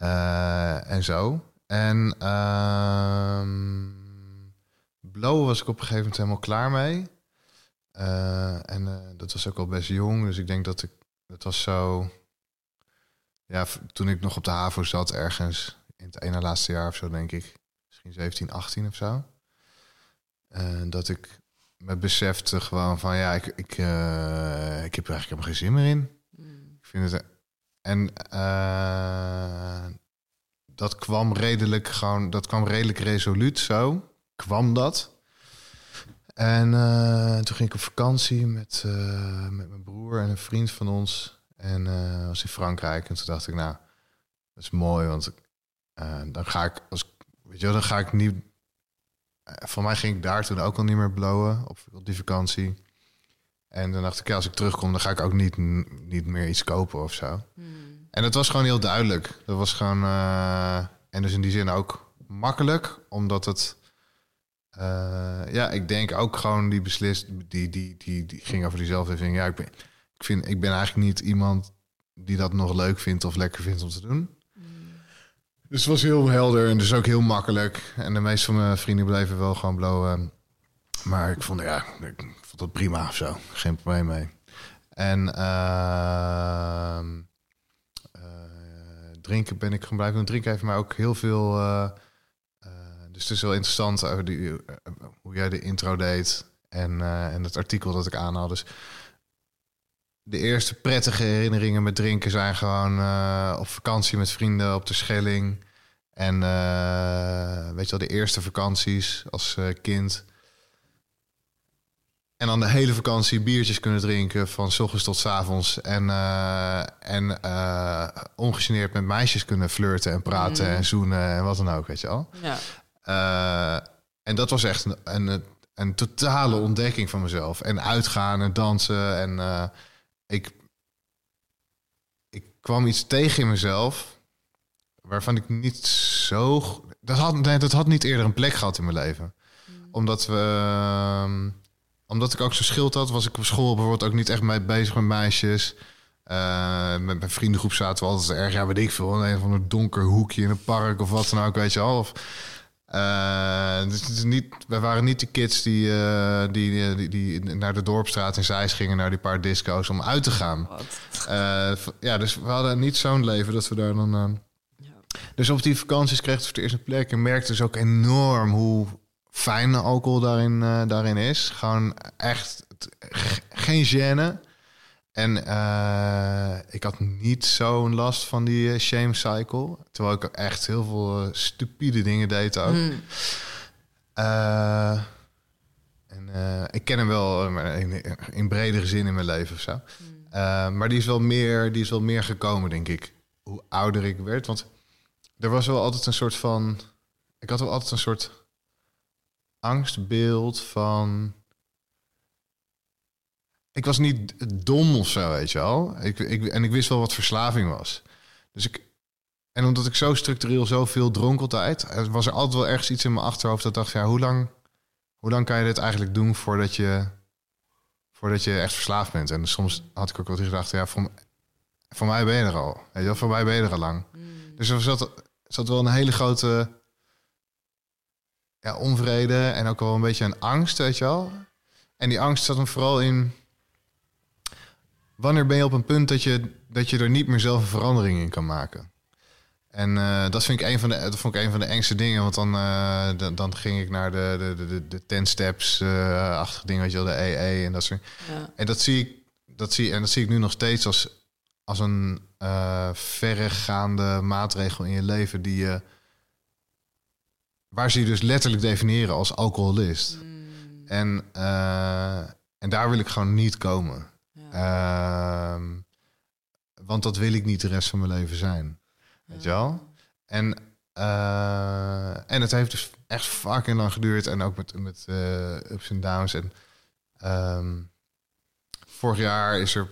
Eh, en zo. En ehm blowen was ik op een gegeven moment helemaal klaar mee. Eh, en eh, dat was ook al best jong. Dus ik denk dat ik... Dat was zo... Ja, toen ik nog op de HAVO zat ergens... In het ene laatste jaar of zo, denk ik. misschien 17, 18 of zo. En dat ik me besefte gewoon van ja, ik, ik, ik heb er eigenlijk helemaal geen zin meer in. Mm. Ik vind het. En eh, dat kwam redelijk gewoon, dat kwam redelijk resoluut zo. Kwam dat. En eh, toen ging ik op vakantie met, eh, met mijn broer en een vriend van ons. En was in Frankrijk. En toen dacht ik, nou, dat is mooi, want dan ga ik, als, weet je wel, dan ga ik niet. voor mij ging ik daar toen ook al niet meer blowen op die vakantie. En dan dacht ik, ja, als ik terugkom, dan ga ik ook niet, niet meer iets kopen of zo. Mm. En dat was gewoon heel duidelijk. Dat was gewoon. eh, en dus in die zin ook makkelijk, omdat het. eh, ja, ik denk ook gewoon die beslist. Die, die, die, die ging over diezelfde ding. Ja, ik ben, ik, vind, ik ben eigenlijk niet iemand die dat nog leuk vindt of lekker vindt om te doen. Dus het was heel helder en dus ook heel makkelijk. En de meeste van mijn vrienden bleven wel gewoon blowen. Maar ik vond, ja, ik vond dat prima of zo. Geen probleem mee. En ehm, eh, drinken ben ik gewoon blijven. Drinken heeft mij ook heel veel... eh, eh, dus het is wel interessant over die, hoe jij de intro deed. En, en het artikel dat ik aanhaal. Dus de eerste prettige herinneringen met drinken zijn gewoon op vakantie met vrienden op de Schelling. En weet je wel, de eerste vakanties als kind. En dan de hele vakantie biertjes kunnen drinken van s ochtends tot s avonds. En, eh, en eh, ongegeneerd met meisjes kunnen flirten en praten Mm. en zoenen en wat dan ook, weet je wel. Ja. Eh, en dat was echt een, een, een totale ontdekking van mezelf. En uitgaan en dansen. En ik, ik kwam iets tegen in mezelf. Waarvan ik niet zo. Dat had, nee, dat had niet eerder een plek gehad in mijn leven. Omdat we. Omdat ik ook zo'n schild had, was ik op school bijvoorbeeld ook niet echt mee bezig met meisjes. Eh, met mijn vriendengroep zaten we altijd erg, ja, weet ik veel, in een van een donker hoekje in een park of wat dan ook, weet je wel. Of, eh, dus niet, wij waren niet de kids die, eh, die, die, die naar de dorpstraat in Zeist gingen, naar die paar disco's om uit te gaan. Ja, dus we hadden niet zo'n leven dat we daar dan. Ja. dus op die vakanties kreeg ik voor de eerste plek en merkte dus ook enorm hoe fijn alcohol daarin, eh, daarin is. Gewoon echt geen gêne. En eh, ik had niet zo'n last van die eh, shame cycle. Terwijl ik echt heel veel stupide dingen deed ook. Mm. Eh, en ik ken hem wel in, in bredere zin in mijn leven of zo. Eh, maar die is, wel meer, die is wel meer gekomen, denk ik. Hoe ouder ik werd. Want er was wel altijd een soort van. Ik had wel altijd een soort angstbeeld van. Ik was niet dom of zo, weet je wel. Ik, ik, en ik wist wel wat verslaving was. Dus ik. En omdat ik zo structureel zoveel dronk altijd, eh, was er altijd wel ergens iets in mijn achterhoofd dat dacht: ja, hoe lang, hoe lang kan je dit eigenlijk doen voordat je, voordat je echt verslaafd bent? En soms had ik ook wel eens gedacht: ja, voor, voor mij ben je er al. Weet je wel, voor mij ben je er al lang. Mm. Dus er zat, zat wel een hele grote ja, onvrede en ook wel een beetje een angst, weet je wel. En die angst zat hem vooral in... Wanneer ben je op een punt dat je, dat je er niet meer zelf een verandering in kan maken? En eh, dat, vind ik een van de, dat vond ik een van de engste dingen. Want dan, eh, dan, dan ging ik naar de, de, de, de, de 10 steps eh dingen, weet je wel, de EE en dat soort Ja. en dat zie ik, dat zie, en dat zie ik nu nog steeds als, als een verregaande maatregel in je leven die je. Waar ze je dus letterlijk definiëren als alcoholist. Mm. En, eh, en daar wil ik gewoon niet komen. Ja. Ehm, want dat wil ik niet de rest van mijn leven zijn. Weet je wel? En, eh, en het heeft dus echt fucking lang geduurd. En ook met, met eh, ups en downs. En ehm, vorig jaar is er...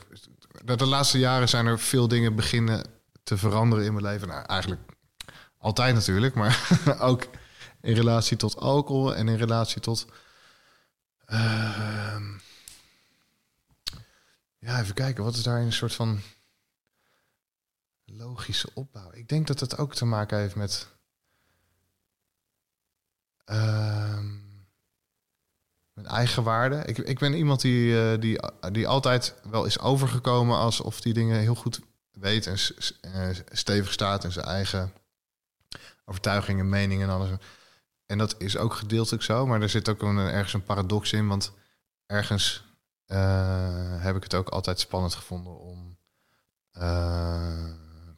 De laatste jaren zijn er veel dingen beginnen te veranderen in mijn leven. Nou, eigenlijk altijd natuurlijk. Maar ook in relatie tot alcohol. En in relatie tot... ehm, ja, even kijken. Wat is daar een soort van logische opbouw? Ik denk dat het ook te maken heeft met. ehm met eigenwaarde. Ik, ik ben iemand die, eh, die, die altijd wel is overgekomen alsof die dingen heel goed weet en eh, stevig staat in zijn eigen overtuigingen, meningen en alles. En dat is ook gedeeltelijk zo, maar er zit ook een, ergens een paradox in. Want ergens eh, heb ik het ook altijd spannend gevonden om eh,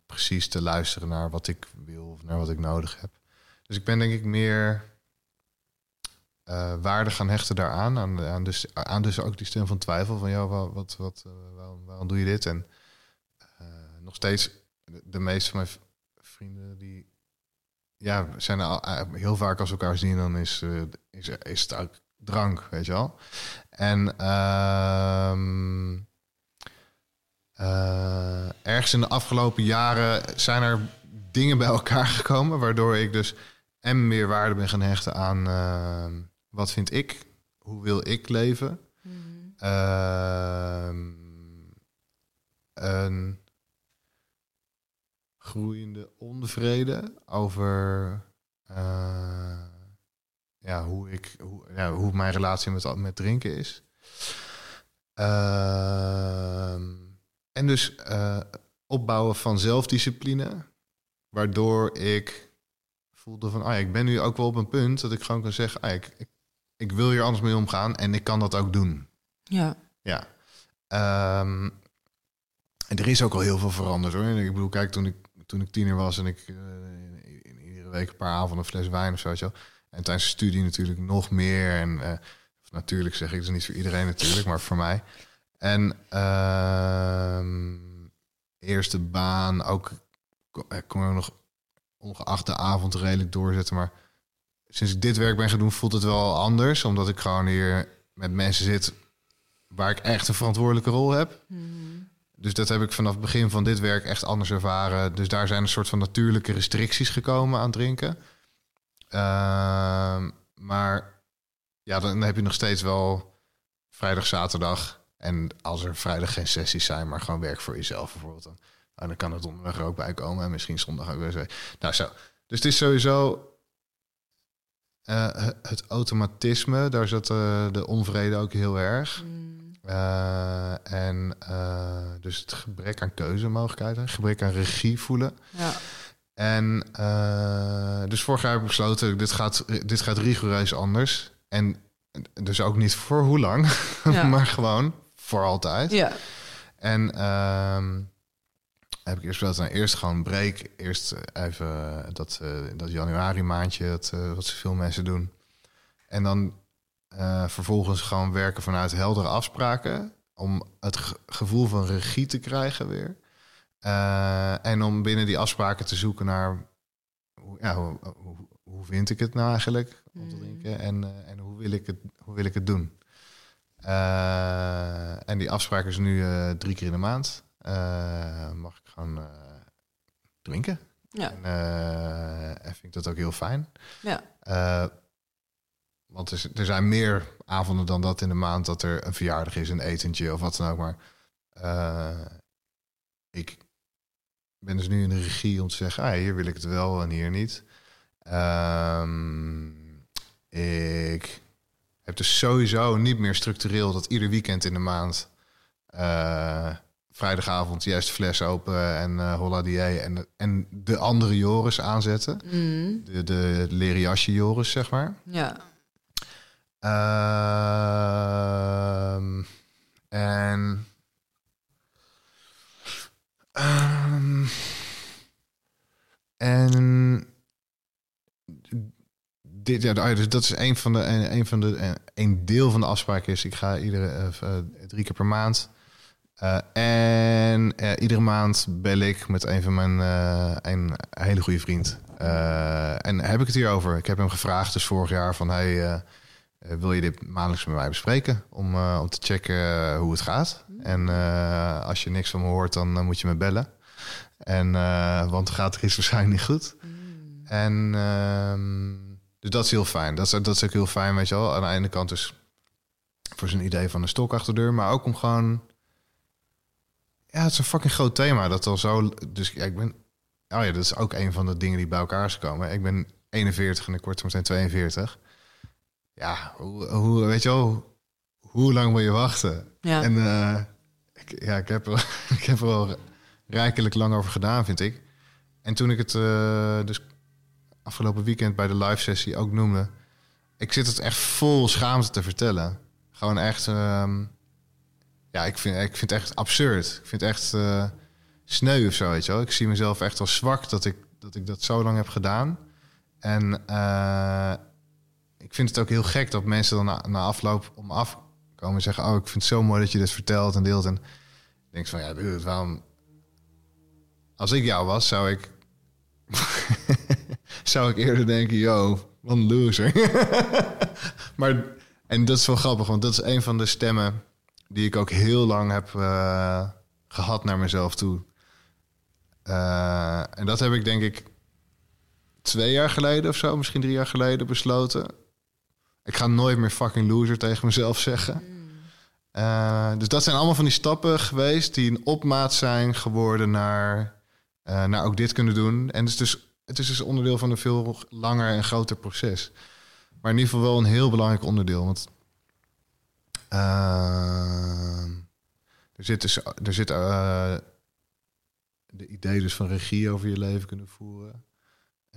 precies te luisteren naar wat ik wil of naar wat ik nodig heb. Dus ik ben denk ik meer eh, waarde gaan hechten daaraan. Aan, dus, aan dus ook die stem van twijfel van jou, wat, wat, wat, waarom, waarom doe je dit? En nog steeds de, de meeste van mijn vrienden ja, zijn al, heel vaak als we elkaar zien, dan is, is, is het ook drank, weet je wel. En uh, ergens in de afgelopen jaren zijn er dingen bij elkaar gekomen, waardoor ik dus en meer waarde ben gaan hechten aan uh, wat vind ik, hoe wil ik leven. Mm een groeiende onvrede over uh, ja, hoe, ik, hoe, ja, hoe mijn relatie met, met drinken is. Uh, en dus uh, opbouwen van zelfdiscipline, waardoor ik voelde van, ah, ik ben nu ook wel op een punt dat ik gewoon kan zeggen, ah, ik, ik, ik wil hier anders mee omgaan en ik kan dat ook doen. Ja. Ja. Um, en er is ook al heel veel veranderd hoor. Ik bedoel, kijk, toen ik, toen ik tiener was en ik uh, iedere week een paar avonden een fles wijn of zo. en tijdens de studie natuurlijk nog meer. En uh, natuurlijk zeg ik, is niet voor iedereen natuurlijk, maar voor mij. En uh, eerste baan, ook ik kon er nog ongeacht de avond redelijk doorzetten. Maar sinds ik dit werk ben gaan doen, voelt het wel anders. Omdat ik gewoon hier met mensen zit waar ik echt een verantwoordelijke rol heb. Mm. Dus dat heb ik vanaf het begin van dit werk echt anders ervaren. Dus daar zijn een soort van natuurlijke restricties gekomen aan drinken. Uh, maar ja, dan heb je nog steeds wel vrijdag, zaterdag. En als er vrijdag geen sessies zijn, maar gewoon werk voor jezelf bijvoorbeeld. Dan, nou, dan kan het donderdag er ook bij komen. En misschien zondag ook weer. Nou, zo. Dus het is sowieso uh, het automatisme. Daar zat uh, de onvrede ook heel erg. Mm. Uh, en dus het gebrek aan keuzemogelijkheden, gebrek aan regie voelen. Ja. En uh, dus vorig jaar heb ik besloten, dit gaat, dit gaat rigoureus anders. En dus ook niet voor hoe lang, maar gewoon voor altijd. Ja. En uh, heb ik eerst besloten, nou, eerst gewoon break. Eerst even dat, dat januari maandje, dat, wat veel mensen doen. En dan vervolgens gewoon werken vanuit heldere afspraken. Om het gevoel van regie te krijgen weer. Uh, en om binnen die afspraken te zoeken naar ja, hoe, hoe, hoe vind ik het nou eigenlijk om te mm. drinken en, uh, en hoe, wil ik het, hoe wil ik het doen. En die afspraak is nu drie keer in de maand. mag ik gewoon drinken. Ja. En, en, vind ik dat ook heel fijn. Ja. Want er, er, zijn meer avonden dan dat in de maand dat er een verjaardag is, een etentje of wat dan ook. Maar ik, ben dus nu in de regie om te zeggen, ah, hier wil ik het wel en hier niet. Um, ik heb dus sowieso niet meer structureel dat ieder weekend in de maand uh, vrijdagavond juist fles open en uh, holla die en, en de andere Joris aanzetten. Mm. De, de leren jasje Joris, zeg maar. Ja. Uh, en Um, en dit, ja, dus dat is een van de een, van de een deel van de afspraak is. Ik ga iedere uh, drie keer per maand. Uh, en iedere maand bel ik met een van mijn een hele goede vriend. en heb ik het hier over. Ik heb hem gevraagd dus vorig jaar van hey, uh, wil je dit maandelijks met mij bespreken om, uh, om te checken uh, hoe het gaat. En als je niks van me hoort, dan moet je me bellen. En, want het gaat er is waarschijnlijk niet goed. Mm. En ehm, dus dat is heel fijn. Dat is, dat is ook heel fijn, weet je wel. Aan de ene kant dus voor zijn idee van een stok achter de deur, maar ook om gewoon... Ja, het is een fucking groot thema. Dat al zo... Dus ja, ik ben... Oh ja, dat is ook een van de dingen die bij elkaar zijn komen. Ik ben 41 en ik word meteen 42 ja, hoe, hoe, weet je wel, hoe lang wil je wachten? Ja. En uh, ik, ja, ik, heb er, ik heb er wel rijkelijk lang over gedaan, vind ik. En toen ik het uh, dus afgelopen weekend bij de live sessie ook noemde. Ik zit het echt vol schaamte te vertellen. Gewoon echt. ehm, ja, ik vind, ik vind het echt absurd. Ik vind het echt eh, sneu of zo, weet je wel. Ik zie mezelf echt als zwak dat ik dat, ik dat zo lang heb gedaan. En eh, ik vind het ook heel gek dat mensen dan na, na afloop om me afkomen en zeggen... oh, ik vind het zo mooi dat je dit vertelt en deelt. En denk van, ja, dude, waarom... Als ik jou was, zou ik... zou ik eerder denken, yo, wat een loser. maar, en dat is wel grappig, want dat is een van de stemmen... die ik ook heel lang heb eh, gehad naar mezelf toe. Eh, en dat heb ik denk ik twee jaar geleden of zo, misschien drie jaar geleden besloten. Ik ga nooit meer fucking loser tegen mezelf zeggen. Eh, dus dat zijn allemaal van die stappen geweest die een opmaat zijn geworden naar, eh, naar ook dit kunnen doen. En het is, dus, het is dus onderdeel van een veel langer en groter proces. Maar in ieder geval wel een heel belangrijk onderdeel. Want eh, er zit dus er zit, de idee dus van regie over je leven kunnen voeren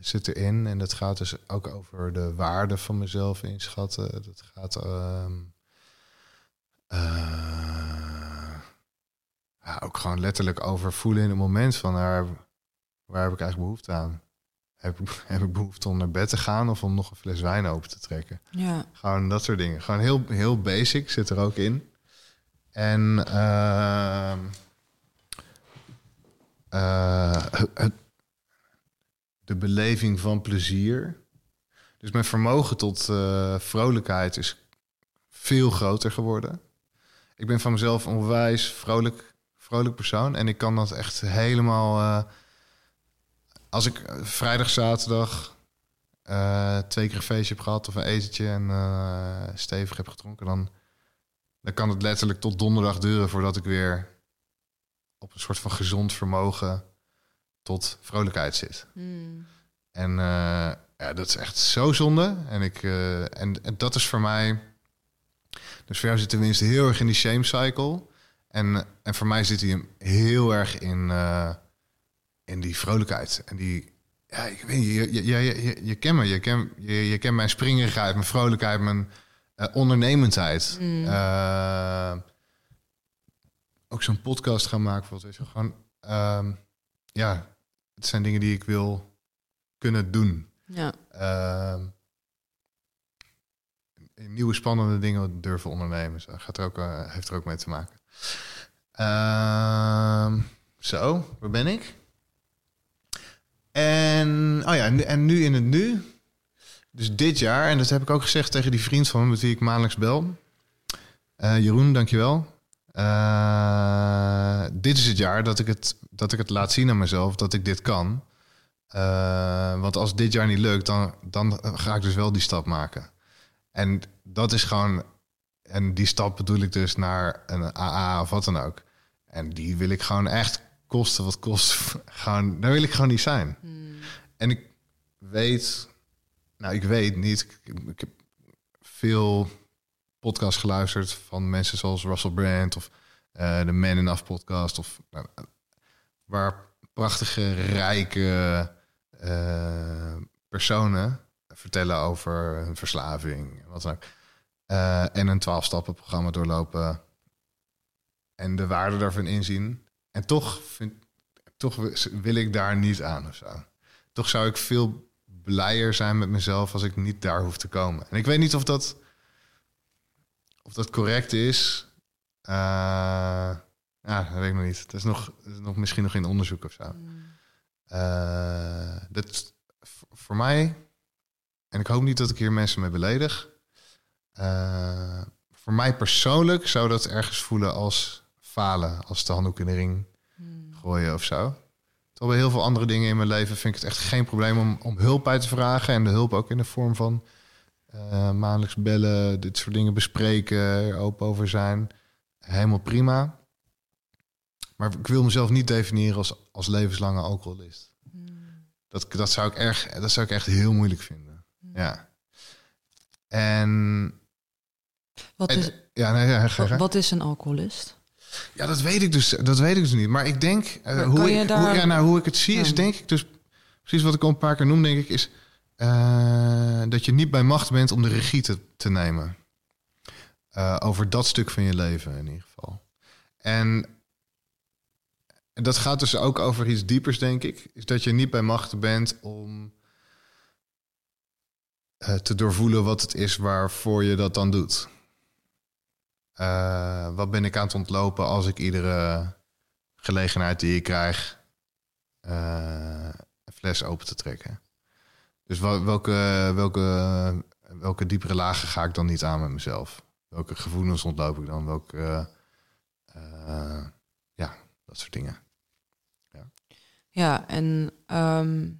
zit erin. En dat gaat dus ook over de waarde van mezelf inschatten. Dat gaat ehm, eh, ja, ook gewoon letterlijk over voelen in het moment van waar, waar heb ik eigenlijk behoefte aan? Heb ik, heb ik behoefte om naar bed te gaan of om nog een fles wijn open te trekken? Ja. Gewoon dat soort dingen. Gewoon heel, heel basic zit er ook in. En ehm, eh, het- de beleving van plezier. Dus mijn vermogen tot eh, vrolijkheid is veel groter geworden. Ik ben van mezelf een onwijs vrolijk, vrolijk persoon. En ik kan dat echt helemaal... eh, als ik eh, vrijdag, zaterdag twee keer een feestje heb gehad... of een etentje en stevig heb gedronken... Dan, dan kan het letterlijk tot donderdag duren voordat ik weer... op een soort van gezond vermogen tot vrolijkheid zit. Mm. En eh, ja, dat is echt zo zonde. En, ik, eh, en, en dat is voor mij... Dus voor jou zit tenminste heel erg in die shame cycle. En, en voor mij zit hij hem heel erg in, eh, in die vrolijkheid. En die... Ja, ik weet niet, je, je, je, je, je kent me. Je kent, je, je kent mijn springerigheid, mijn vrolijkheid, mijn ondernemendheid. Mm. Eh, ook zo'n podcast gaan maken. Wat weet je, gewoon... ehm, ja, het zijn dingen die ik wil kunnen doen. Ja. Ehm, nieuwe spannende dingen durven ondernemen. Zo gaat er ook, eh, heeft er ook mee te maken. Ehm, zo, waar ben ik? En, oh ja, en, nu in het nu. Dus dit jaar, en dat heb ik ook gezegd tegen die vriend van me met wie ik maandelijks bel. Eh, Jeroen, dankjewel. Eh dit is het jaar dat ik het, dat ik het laat zien aan mezelf dat ik dit kan. Eh, want als dit jaar niet lukt, dan, dan ga ik dus wel die stap maken. En dat is gewoon. En die stap bedoel ik dus naar een AA of wat dan ook. En die wil ik gewoon echt kosten wat kost. gewoon, daar wil ik gewoon niet zijn. Mm. En ik weet, nou, ik weet niet. Ik, ik heb veel podcasts geluisterd van mensen zoals Russell Brand of eh, de Man Enough podcast. Of, nou, waar prachtige, rijke eh, personen vertellen over hun verslaving. Wat dan. Eh, en een 12-stappen programma doorlopen. En de waarde daarvan inzien. En toch, vind, toch wil ik daar niet aan of zo. Toch zou ik veel blijer zijn met mezelf als ik niet daar hoef te komen. En ik weet niet of dat, of dat correct is. Eh, ja, dat weet ik nog niet. Dat is nog, dat is nog misschien nog in onderzoek of zo. Eh, dat voor mij, en ik hoop niet dat ik hier mensen mee beledig. eh, voor mij persoonlijk zou dat ergens voelen als falen, als de handdoek in de ring Mm. gooien of zo. Terwijl bij heel veel andere dingen in mijn leven vind ik het echt geen probleem om, om hulp bij te vragen. En de hulp ook in de vorm van eh, maandelijks bellen, dit soort dingen bespreken, er open over zijn. Helemaal prima. Maar ik wil mezelf niet definiëren als, als levenslange alcoholist. Mm. Dat, dat, zou ik erg, dat zou ik echt heel moeilijk vinden. Ja. En. Wat, en- is, ja, nee, ja, ga, ga. wat is een alcoholist? Ja, dat weet ik dus, dat weet ik dus niet. Maar ik denk, eh, Maar hoe, ik, je daar- hoe, ja, nou, hoe ik het zie, is denk ik dus... Precies wat ik al een paar keer noem, denk ik, is... eh, dat je niet bij macht bent om de regie te, te nemen. Eh, over dat stuk van je leven in ieder geval. En dat gaat dus ook over iets diepers, denk ik. Is dat je niet bij macht bent om eh, te doorvoelen wat het is waarvoor je dat dan doet. Wat ben ik aan het ontlopen als ik iedere gelegenheid die ik krijg een fles open te trekken? Dus wel- welke, welke, welke diepere lagen ga ik dan niet aan met mezelf? Welke gevoelens ontloop ik dan? Welke, eh, ja, dat soort dingen. Ja, en ehm,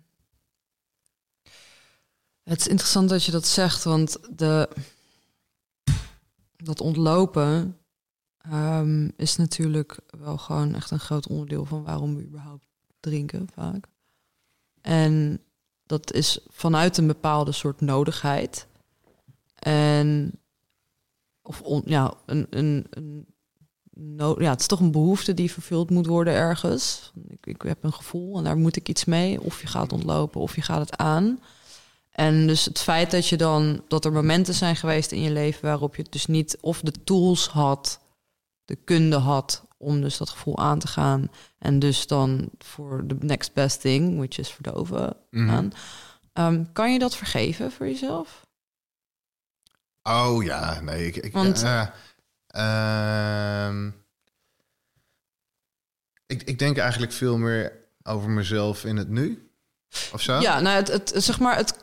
het is interessant dat je dat zegt, want de, dat ontlopen ehm, is natuurlijk wel gewoon echt een groot onderdeel van waarom we überhaupt drinken vaak. En dat is vanuit een bepaalde soort nodigheid. En of on, ja, een, een, een no ja, het is toch een behoefte die vervuld moet worden ergens. Ik, ik heb een gevoel en daar moet ik iets mee. Of je gaat ontlopen of je gaat het aan. En dus het feit dat je dan dat er momenten zijn geweest in je leven waarop je dus niet of de tools had, de kunde had om dus dat gevoel aan te gaan. En dus dan voor de next best thing, which is verdoven Mhm. aan. Ehm, kan je dat vergeven voor jezelf? Oh ja, nee. Ik, ik, Want- eh, ehm, ik, ik denk eigenlijk veel meer over mezelf in het nu. Of zo. Ja, nou, het, het, zeg maar, het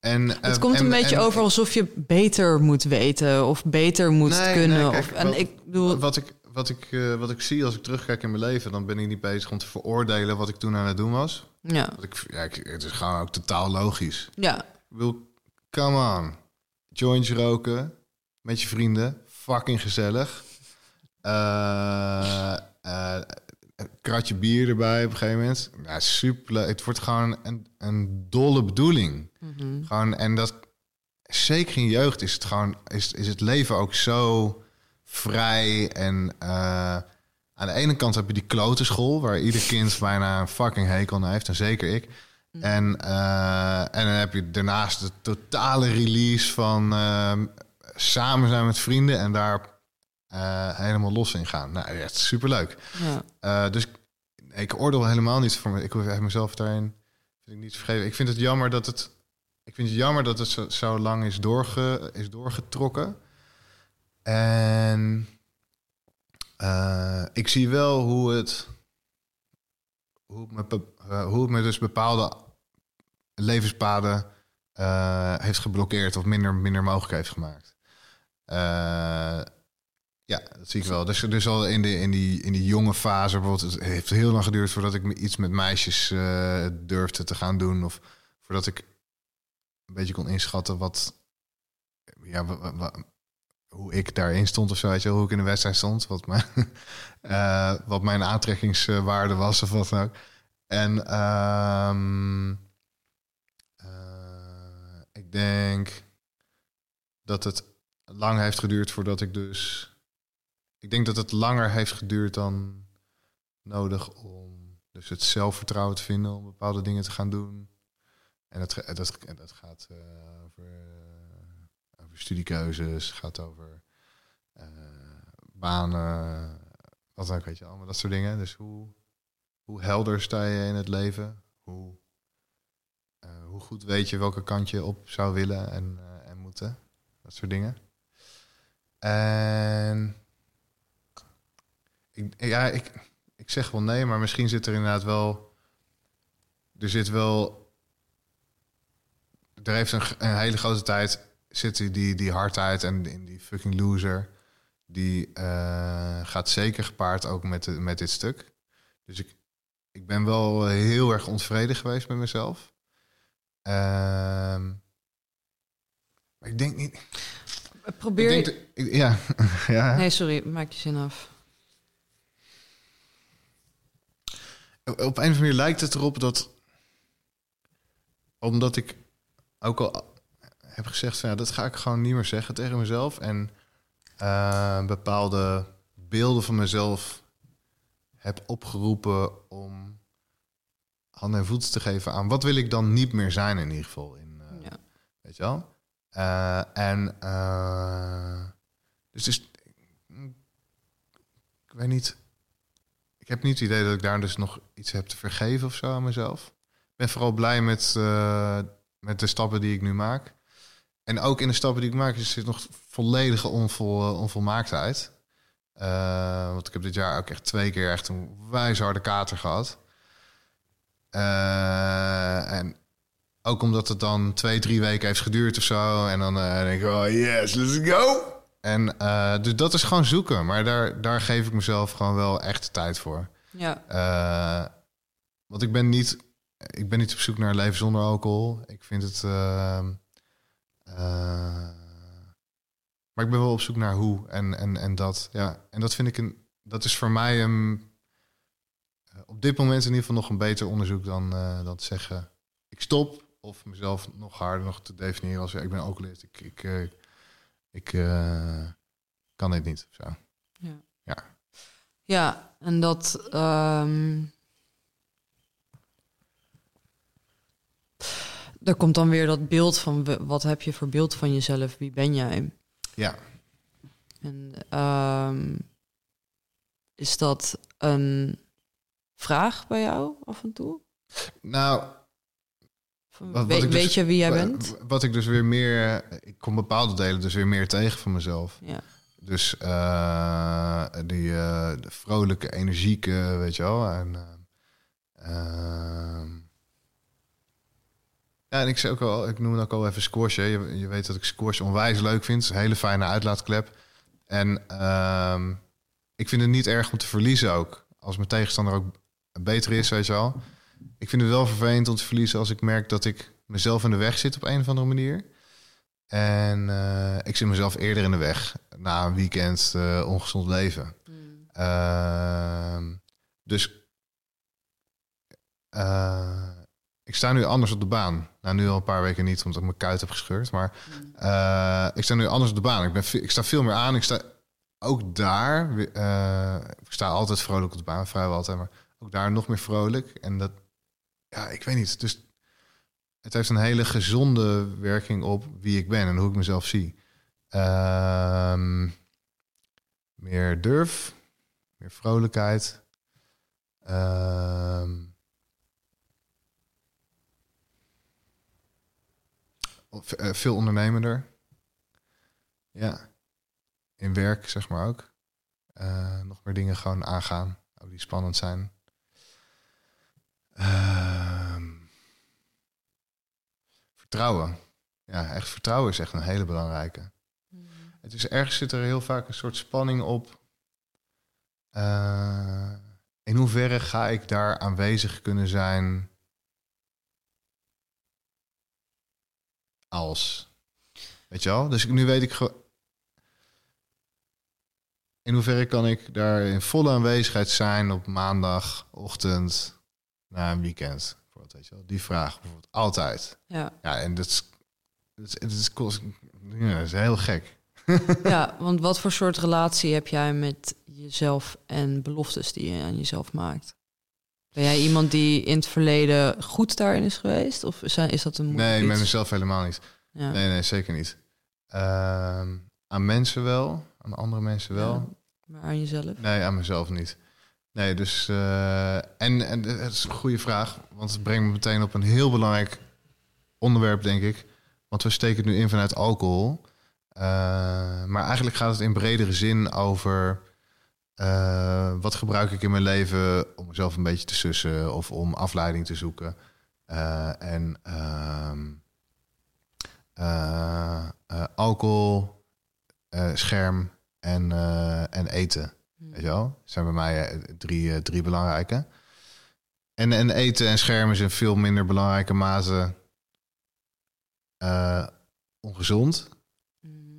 En, Het eh, komt en- een beetje en- over alsof je beter moet weten of beter moet Nee, kunnen. nee, kijk, of, en wat- ik bedoel, Wat ik, wat, ik, eh, wat ik zie als ik terugkijk in mijn leven, dan ben ik niet bezig om te veroordelen wat ik toen aan het doen was. ja, Want ik, ja, ik, het is gewoon ook totaal logisch. ja, Ik wil, come on. Jointje roken met je vrienden. Fucking gezellig. Eh, eh, een kratje bier erbij op een gegeven moment. Ja, super leuk. Het wordt gewoon een, een dolle bedoeling. Mhm. Gewoon, en dat, zeker in jeugd is het gewoon, is, is het leven ook zo vrij. En eh, aan de ene kant heb je die klote school, waar ieder kind bijna een fucking hekel aan heeft. En zeker ik. En, eh, en dan heb je daarnaast de totale release van ehm, samen zijn met vrienden en daar eh, helemaal los in gaan. Nou, is superleuk. ja. Eh, dus ik oordeel helemaal niet voor me. Ik heb mezelf daarin vind ik niet vergeven. Ik vind het jammer dat het. Ik vind het jammer dat het zo, zo lang is, doorge, is doorgetrokken. En eh, ik zie wel hoe het. Hoe het me, eh, hoe me dus bepaalde levenspaden eh, heeft geblokkeerd of minder, minder mogelijk heeft gemaakt. Ja, dat zie ik wel. Dus, dus al in, de, in, die, in die jonge fase, bijvoorbeeld, het heeft heel lang geduurd voordat ik iets met meisjes durfde te gaan doen. Of voordat ik een beetje kon inschatten wat, ja, hoe ik daarin stond of zo, weet je, hoe ik in de wedstrijd stond, wat mijn, eh, wat mijn aantrekkingswaarde was of wat dan ook. En ehm, eh, ik denk dat het lang heeft geduurd voordat ik dus ik denk dat het langer heeft geduurd dan nodig om dus het zelfvertrouwen te vinden om bepaalde dingen te gaan doen. En dat, dat, dat gaat eh, studiekeuzes, gaat over eh, banen, wat dan ook, weet je, allemaal dat soort dingen. Dus hoe, hoe helder sta je in het leven? Hoe, eh, hoe goed weet je welke kant je op zou willen en, eh, en moeten? Dat soort dingen. En ik, ja, ik, ik zeg wel nee, maar misschien zit er inderdaad wel. Er zit wel. Er heeft een, een hele grote tijd. Zit die, die, hardheid en in die fucking loser. Die eh, gaat zeker gepaard ook met, de, met dit stuk. Dus ik, ik ben wel heel erg ontevreden geweest met mezelf. Ehm, maar ik denk niet. Probeer ik denk je... ik- ja, ja. Nee, sorry, maak je zin af. Op een of andere manier lijkt het erop dat. Omdat ik ook al heb gezegd: van ja, dat ga ik gewoon niet meer zeggen tegen mezelf. En eh, bepaalde beelden van mezelf heb opgeroepen om handen en voeten te geven aan. Wat wil ik dan niet meer zijn, in ieder geval? In, Weet je wel? Eh, en dus, dus ik weet niet. Ik heb niet het idee dat ik daar dus nog iets heb te vergeven of zo aan mezelf. Ik ben vooral blij met, met de stappen die ik nu maak. En ook in de stappen die ik maak is er nog volledige onvol, onvolmaaktheid. Uh, want ik heb dit jaar ook echt twee keer echt een wijs harde kater gehad. Uh, en ook omdat het dan twee, drie weken heeft geduurd of zo. En dan uh, denk ik, oh yes, let's go. En dus dat is gewoon zoeken. Maar daar, daar geef ik mezelf gewoon wel echt tijd voor. Ja. want ik ben niet, ik ben niet op zoek naar een leven zonder alcohol. Ik vind het. ehm, maar ik ben wel op zoek naar hoe en, en, en dat. Ja. En dat vind ik een. Dat is voor mij een. Op dit moment in ieder geval nog een beter onderzoek dan, dan te zeggen. Ik stop. Of mezelf nog harder nog te definiëren als ja, ik ben alcoholist. Ik, ik, ik uh, kan dit niet. Zo. Ja. Ja. Ja, en dat. Um... Er komt dan weer dat beeld van wat heb je voor beeld van jezelf? Wie ben jij? Ja. En um, is dat een vraag bij jou af en toe? Nou, Van, wat, weet, weet dus, je wie jij bent? Wat ik dus weer meer, ik kom bepaalde delen dus weer meer tegen van mezelf. Ja. Dus uh, die uh, de vrolijke, energieke, weet je wel. En, uh, ja, en ik zei ook al, ik noem het ook al even squash. Je, je, weet dat ik squash onwijs leuk vind. een hele fijne uitlaatklep. En uh, ik vind het niet erg om te verliezen ook. Als mijn tegenstander ook beter is, weet je wel. Ik vind het wel vervelend om te verliezen als ik merk dat ik mezelf in de weg zit op een of andere manier. En uh, ik zit mezelf eerder in de weg na een weekend uh, ongezond leven. Mm. Uh, dus eh, ik sta nu anders op de baan. Nou, nu al een paar weken niet, omdat ik mijn kuit heb gescheurd. Maar mm. ik sta nu anders op de baan. Ik, ben, ik sta veel meer aan. Ik sta ook daar. ik sta altijd vrolijk op de baan, vrijwel altijd. Maar ook daar nog meer vrolijk. En dat, ja, ik weet niet. Dus het heeft een hele gezonde werking op wie ik ben en hoe ik mezelf zie. Uh, meer durf, meer vrolijkheid. Uh, veel ondernemender. Ja. In werk, zeg maar ook. Uh, nog meer dingen gewoon aangaan, ook die spannend zijn. Uh, vertrouwen. Ja, echt vertrouwen is echt een hele belangrijke. Mm. Het is ergens zit er heel vaak een soort spanning op. Uh, in hoeverre ga ik daar aanwezig kunnen zijn als? Weet je wel? Dus nu weet ik gewoon. In hoeverre kan ik daar in volle aanwezigheid zijn op maandagochtend na een weekend? Weet je wel? Die vraag bijvoorbeeld altijd. Ja. Ja, en dat is, dat is, kost, ja, dat is heel gek. ja, want wat voor soort relatie heb jij met jezelf en beloftes die je aan jezelf maakt? Ben jij iemand die in het verleden goed daarin is geweest? Of is dat een Nee, iets? met mezelf helemaal niet. Ja. Nee, nee, zeker niet. Uh, aan mensen wel, aan andere mensen wel. Ja, maar aan jezelf? Nee, aan mezelf niet. Nee, dus. Uh, en, en het is een goede vraag, want het brengt me meteen op een heel belangrijk onderwerp, denk ik. Want we steken het nu in vanuit alcohol. Uh, maar eigenlijk gaat het in bredere zin over. Uh, wat gebruik ik in mijn leven om mezelf een beetje te sussen of om afleiding te zoeken? en ehm, alcohol, scherm en, en eten. Weet je wel? Dat zijn bij mij eh, drie, eh, drie belangrijke. En, en eten en schermen is in veel minder belangrijke mate ongezond.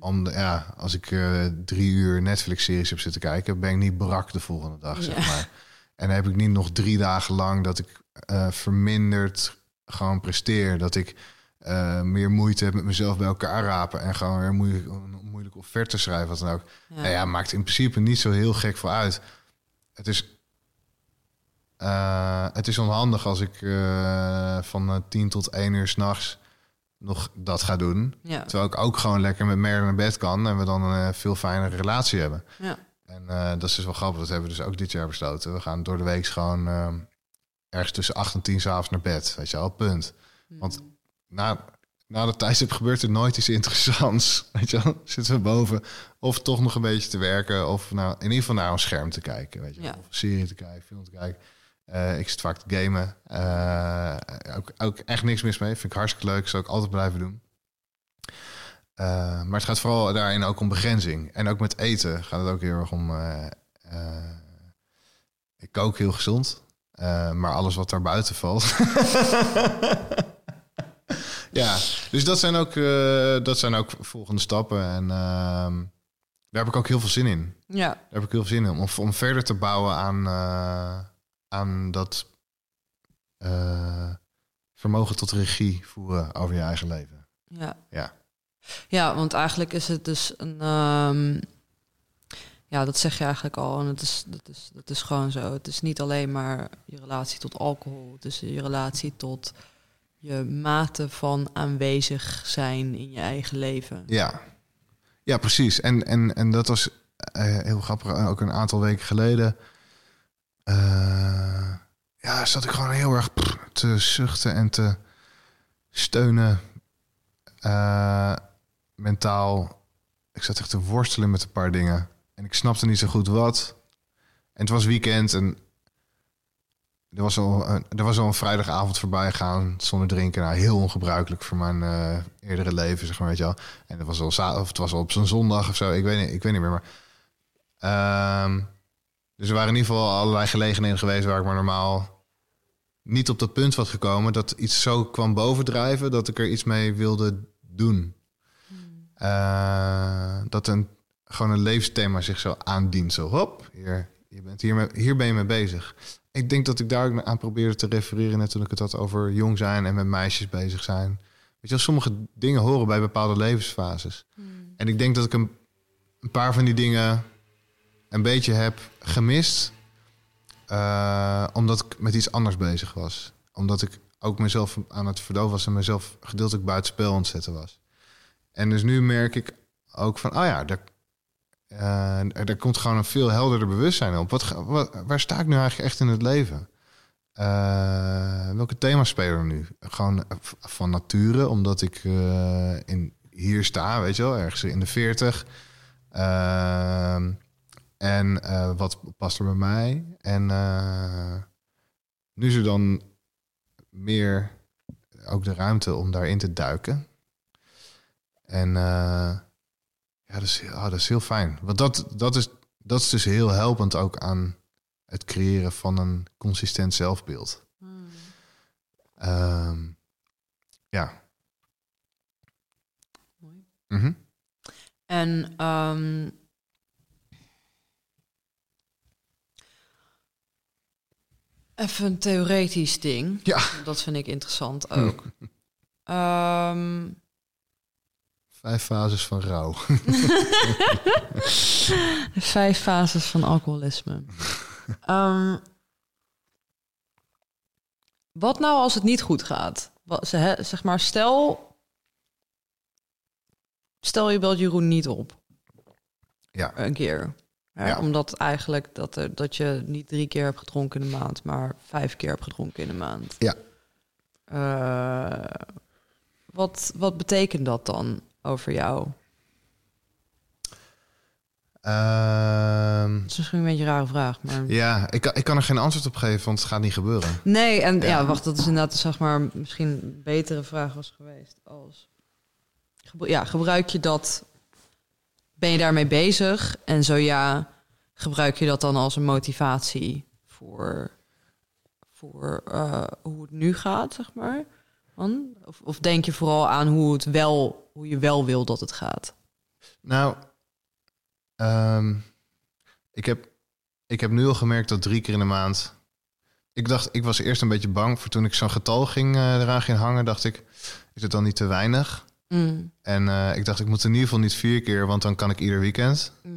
Om, ja, als ik uh, drie uur Netflix-series heb zitten kijken, ben ik niet brak de volgende dag, ja. zeg maar. En dan heb ik niet nog drie dagen lang dat ik uh, verminderd gewoon presteer. Dat ik uh, meer moeite heb met mezelf bij elkaar rapen en gewoon weer moeilijk, moeilijk offerte schrijven, wat dan ook. Ja. Nou ja, maakt in principe niet zo heel gek voor uit. Het is, het is onhandig als ik van 10 tot 1 uur s'nachts nog dat ga doen. Ja. Terwijl ik ook gewoon lekker met Mer naar bed kan en we dan een eh, veel fijnere relatie hebben. Ja. En eh, dat is dus wel grappig. Dat hebben we dus ook dit jaar besloten. We gaan door de week gewoon eh, ergens tussen 8 en 10 s'avonds naar bed. Weet je wel, punt. Want na, na de tijdstip gebeurt er nooit iets interessants. Weet je wel, zitten we boven of toch nog een beetje te werken... of nou, in ieder geval naar een scherm te kijken. Weet je. Ja. Of een serie te kijken, film te kijken. Eh, ik zit vaak te gamen. Eh, ook, ook echt niks mis mee. Vind ik hartstikke leuk. Zou ik altijd blijven doen. Eh, maar het gaat vooral daarin ook om begrenzing. En ook met eten gaat het ook heel erg om... ik kook heel gezond. maar alles wat daar buiten valt... ja, dus dat zijn ook, dat zijn ook volgende stappen. En ehm, daar heb ik ook heel veel zin in. Ja. Daar heb ik heel veel zin in. Om, om verder te bouwen aan, aan dat eh, vermogen tot regie voeren over je eigen leven. Ja. Ja. Ja, want eigenlijk is het dus een. ehm, ja, dat zeg je eigenlijk al. En het is, dat, is, dat is gewoon zo. Het is niet alleen maar je relatie tot alcohol. Het is je relatie tot je mate van aanwezig zijn in je eigen leven. Ja, ja precies. En, en, en dat was eh, heel grappig. Ook een aantal weken geleden. Eh, ja, zat ik gewoon heel erg te zuchten en te steunen. eh, mentaal. Ik zat echt te worstelen met een paar dingen. En ik snapte niet zo goed wat. En het was weekend en er was al een, er was al een vrijdagavond voorbij gegaan zonder drinken. Nou, heel ongebruikelijk voor mijn eh, eerdere leven, zeg maar, weet je wel. En het was al, of het was al op zo'n zondag of zo. Ik weet niet, ik weet niet meer. Maar, Ehm, dus er waren in ieder geval allerlei gelegenheden geweest waar ik maar normaal niet op dat punt was gekomen. Dat iets zo kwam bovendrijven dat ik er iets mee wilde doen. Eh, dat een, gewoon een levensthema zich zo aandient. Zo, hop, hier, je bent hier, mee- hier ben je mee bezig. Ik denk dat ik daar ook aan probeerde te refereren... net toen ik het had over jong zijn en met meisjes bezig zijn. Weet je wel, sommige dingen horen bij bepaalde levensfases. En ik denk dat ik een, een paar van die dingen een beetje heb gemist... eh, omdat ik met iets anders bezig was. Omdat ik ook mezelf aan het verdoven was... en mezelf gedeeltelijk buitenspel aan het was. En dus nu merk ik ook van, oh ja, daar, er komt gewoon een veel helderder bewustzijn op. Wat, waar sta ik nu eigenlijk echt in het leven? Eh, welke thema's spelen nu? Gewoon van nature, omdat ik in, hier sta, weet je wel, ergens in de 40. En eh, wat past er bij mij? En eh, nu is er dan meer ook de ruimte om daarin te duiken. En eh, ja, dat is, ah, dat is heel fijn. Want dat, dat, is, dat is dus heel helpend ook aan het creëren van een consistent zelfbeeld. Ehm, ja. Mooi. Mhm. En ehm, even een theoretisch ding. Ja. Dat vind ik interessant ook. Ehm, Vijf fases van rouw. vijf fases van alcoholisme. Ehm, wat nou als het niet goed gaat? Wat, ze- hè, zeg maar, stel... Stel je belt Jeroen niet op. Ja. een keer. Ja. Omdat eigenlijk dat, er, dat je niet drie keer hebt gedronken in de maand, maar vijf keer hebt gedronken in de maand. Ja. Eh, wat, wat betekent dat dan over jou? Ehm, Dat is misschien een beetje een rare vraag, maar... ja, ik, kan- ik kan er geen antwoord op geven, want het gaat niet gebeuren. Nee, en ja. Ja. wacht, dat is inderdaad zeg maar misschien een betere vraag was geweest als... Ja, gebruik je dat... Ben je daarmee bezig? En zo ja, gebruik je dat dan als een motivatie voor, voor eh, hoe het nu gaat, zeg maar? Of, of denk je vooral aan hoe, het wel, hoe je wel wil dat het gaat? Nou, ehm, ik, heb, ik heb nu al gemerkt dat drie keer in de maand. Ik dacht, ik was eerst een beetje bang voor toen ik zo'n getal ging, eh, eraan ging hangen. Dacht ik, is het dan niet te weinig? Mm. En eh, ik dacht, ik moet in ieder geval niet vier keer, want dan kan ik ieder weekend. Mhm.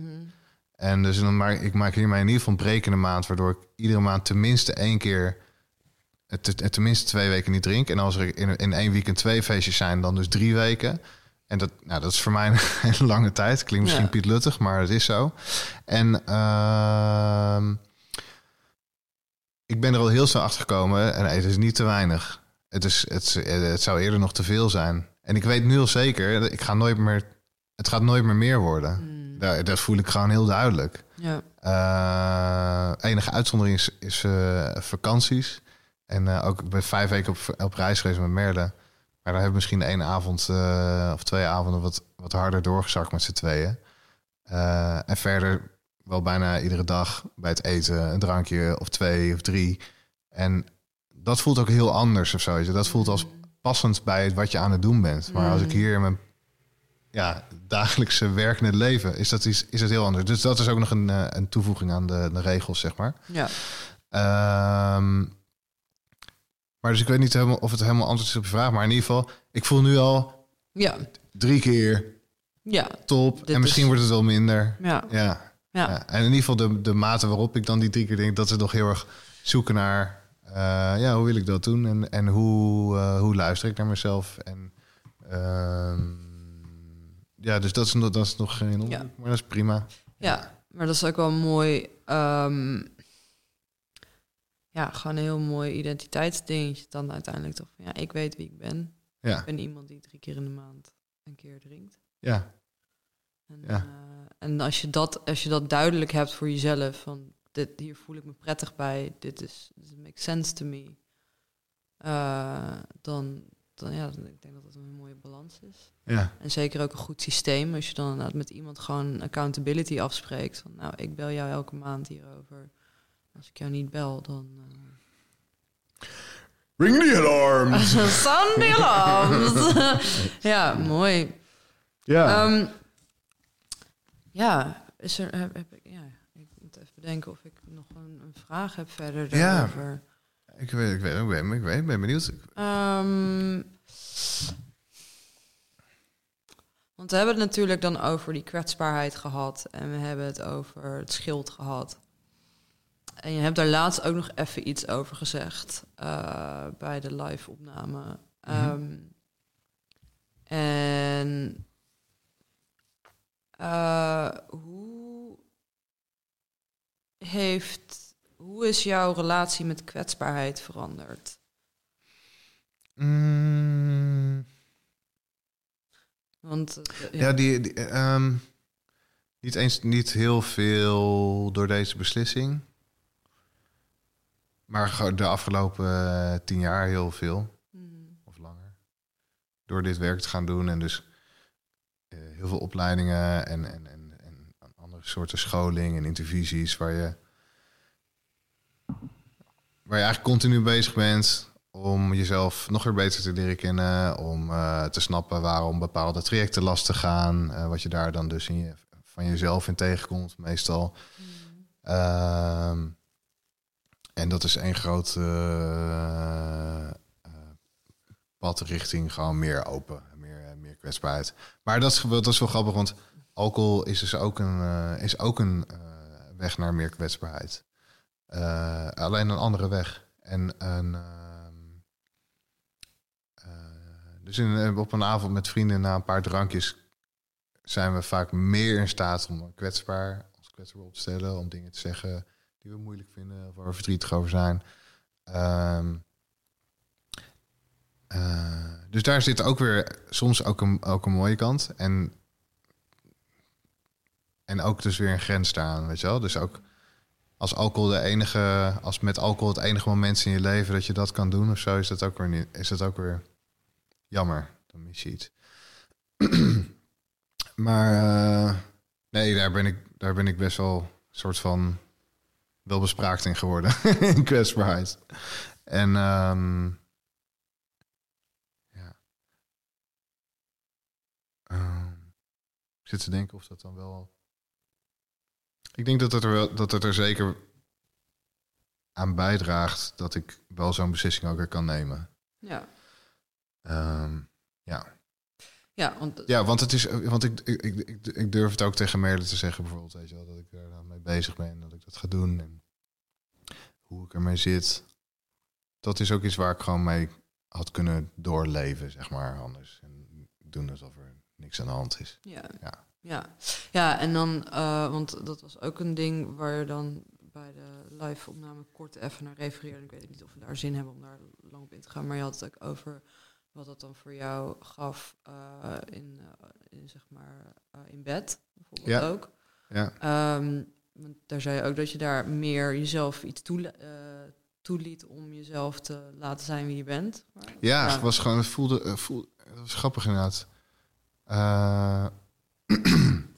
En dus dan maar, ik maak hiermee in ieder geval een break in de maand, waardoor ik iedere maand tenminste één keer het, het tenminste twee weken niet drink. En als er in, in één weekend twee feestjes zijn, dan dus drie weken. En dat, nou, dat is voor mij een hele lange tijd. Klinkt misschien Ja. Piet Luttig, maar het is zo. En ehm, ik ben er al heel snel achter gekomen. En het is niet te weinig. Het, is, het, het zou eerder nog te veel zijn. En ik weet nu al zeker, ik ga nooit meer, het gaat nooit meer meer worden. Mm. Daar, dat voel ik gewoon heel duidelijk. Ja. Eh, enige uitzondering is, is eh, vakanties. En eh, ook ik ben vijf weken op, op reis geweest met Merle. Maar daar hebben we misschien één avond of twee avonden wat, wat harder doorgezakt met z'n tweeën. En verder wel bijna iedere dag bij het eten een drankje of twee of drie. En dat voelt ook heel anders of zo. Dat voelt als passend bij het wat je aan het doen bent. Maar als ik hier in mijn ja, dagelijkse werkende leven is dat, iets, is het heel anders. Dus dat is ook nog een, eh, een toevoeging aan de, de regels, zeg maar. Ja. Ehm, maar dus ik weet niet helemaal of het helemaal antwoord is op je vraag. Maar in ieder geval, ik voel nu al Ja. drie keer Ja. top. En misschien is- wordt het wel minder. Ja. Ja. Ja. ja. En in ieder geval de, de mate waarop ik dan die drie keer denk... dat is nog heel erg zoeken naar... eh, ja, hoe wil ik dat doen? En, en hoe, eh, hoe luister ik naar mezelf? En ehm, ja, dus dat is, nog- dat is nog geen onderzoek. Ja. Maar dat is prima. Ja, maar dat is ook wel mooi. ehm, ja, gewoon een heel mooi identiteitsdingetje dan uiteindelijk toch. van, Ja, ik weet wie ik ben. Ja, Ik ben iemand die drie keer in de maand een keer drinkt. ja, En, Ja. eh, en als, je dat, als je dat duidelijk hebt voor jezelf, van dit, hier voel ik me prettig bij, dit is dit makes sense to me, eh, dan, dan ja, dan, ik denk dat dat een mooie balans is. ja. En zeker ook een goed systeem, als je dan inderdaad met iemand gewoon accountability afspreekt. Van nou, ik bel jou elke maand hierover. Als ik jou niet bel, dan. eh, Ring the alarms! Sunday alarms! ja, mooi. ja. Ehm, ja, is er, heb, heb ik, bedenken of ik nog een, een vraag heb verder Ja. daarover. ik, weet, ik, weet, ik, weet, ik weet, ik ben benieuwd. Want we hebben het natuurlijk dan over die kwetsbaarheid gehad en we hebben het over het schild gehad. En je hebt daar laatst ook nog even iets over gezegd eh, bij de live-opname. Ehm, en eh, hoe heeft, hoe is jouw relatie met kwetsbaarheid veranderd? Mm, Want eh, ja, die, die, ehm, niet eens niet heel veel door deze beslissing. Maar de afgelopen eh, tien jaar heel veel. mm, Of langer. Door dit werk te gaan doen. En dus eh, heel veel opleidingen en, en, soorten scholing en intervisies waar je, waar je eigenlijk continu bezig bent om jezelf nog weer beter te leren kennen, om eh, te snappen waarom bepaalde trajecten lastig gaan, eh, wat je daar dan dus in je, van jezelf in tegenkomt meestal. Ehm, en dat is één groot eh, pad richting gewoon meer open, meer, meer kwetsbaarheid. Maar dat is, dat is wel grappig, want alcohol is dus ook een, eh, is ook een eh, weg naar meer kwetsbaarheid. Eh, alleen een andere weg. En een, ehm, eh, dus in, op een avond met vrienden na een paar drankjes zijn we vaak meer in staat om kwetsbaar, ons kwetsbaar op te stellen, om dingen te zeggen die we moeilijk vinden of waar we verdrietig over zijn. Ehm, eh, dus daar zit ook weer soms ook een, ook een mooie kant. En, en ook dus weer een grens staan, weet je wel. Dus ook als alcohol de enige, als met alcohol het enige moment in je leven dat je dat kan doen of zo, is dat ook weer niet, is dat ook weer jammer. Dan mis je iets. maar eh, nee, daar ben ik, daar ben ik best wel soort van wel bespraakt in geworden. in kwetsbaarheid. En ehm, ja. Ehm, ik zit te denken of dat dan wel. Ik denk dat het er, wel, dat het er zeker aan bijdraagt dat ik wel zo'n beslissing ook weer kan nemen. ja. Ehm, ja. Ja, want ja, want het is, want ik, ik, ik, ik, durf het ook tegen Merle te zeggen, bijvoorbeeld, weet je wel, dat ik dan mee bezig ben, dat ik dat ga doen en hoe ik ermee zit. dat is ook iets waar ik gewoon mee had kunnen doorleven, zeg maar, anders. En doen alsof er niks aan de hand is. Ja. Ja. Ja, ja en dan, eh, want dat was ook een ding waar je dan bij de live opname kort even naar refereerde. Ik weet niet of we daar zin hebben om daar lang op in te gaan, maar je had het ook over wat dat dan voor jou gaf eh, in, eh, in, zeg maar, in bed, bijvoorbeeld Ja. ook. Ja, Ehm, want daar zei je ook dat je daar meer jezelf iets toe, toeliet om jezelf te laten zijn wie je bent. ja, Ja. het was gewoon, het voelde, voelde, het was grappig inderdaad.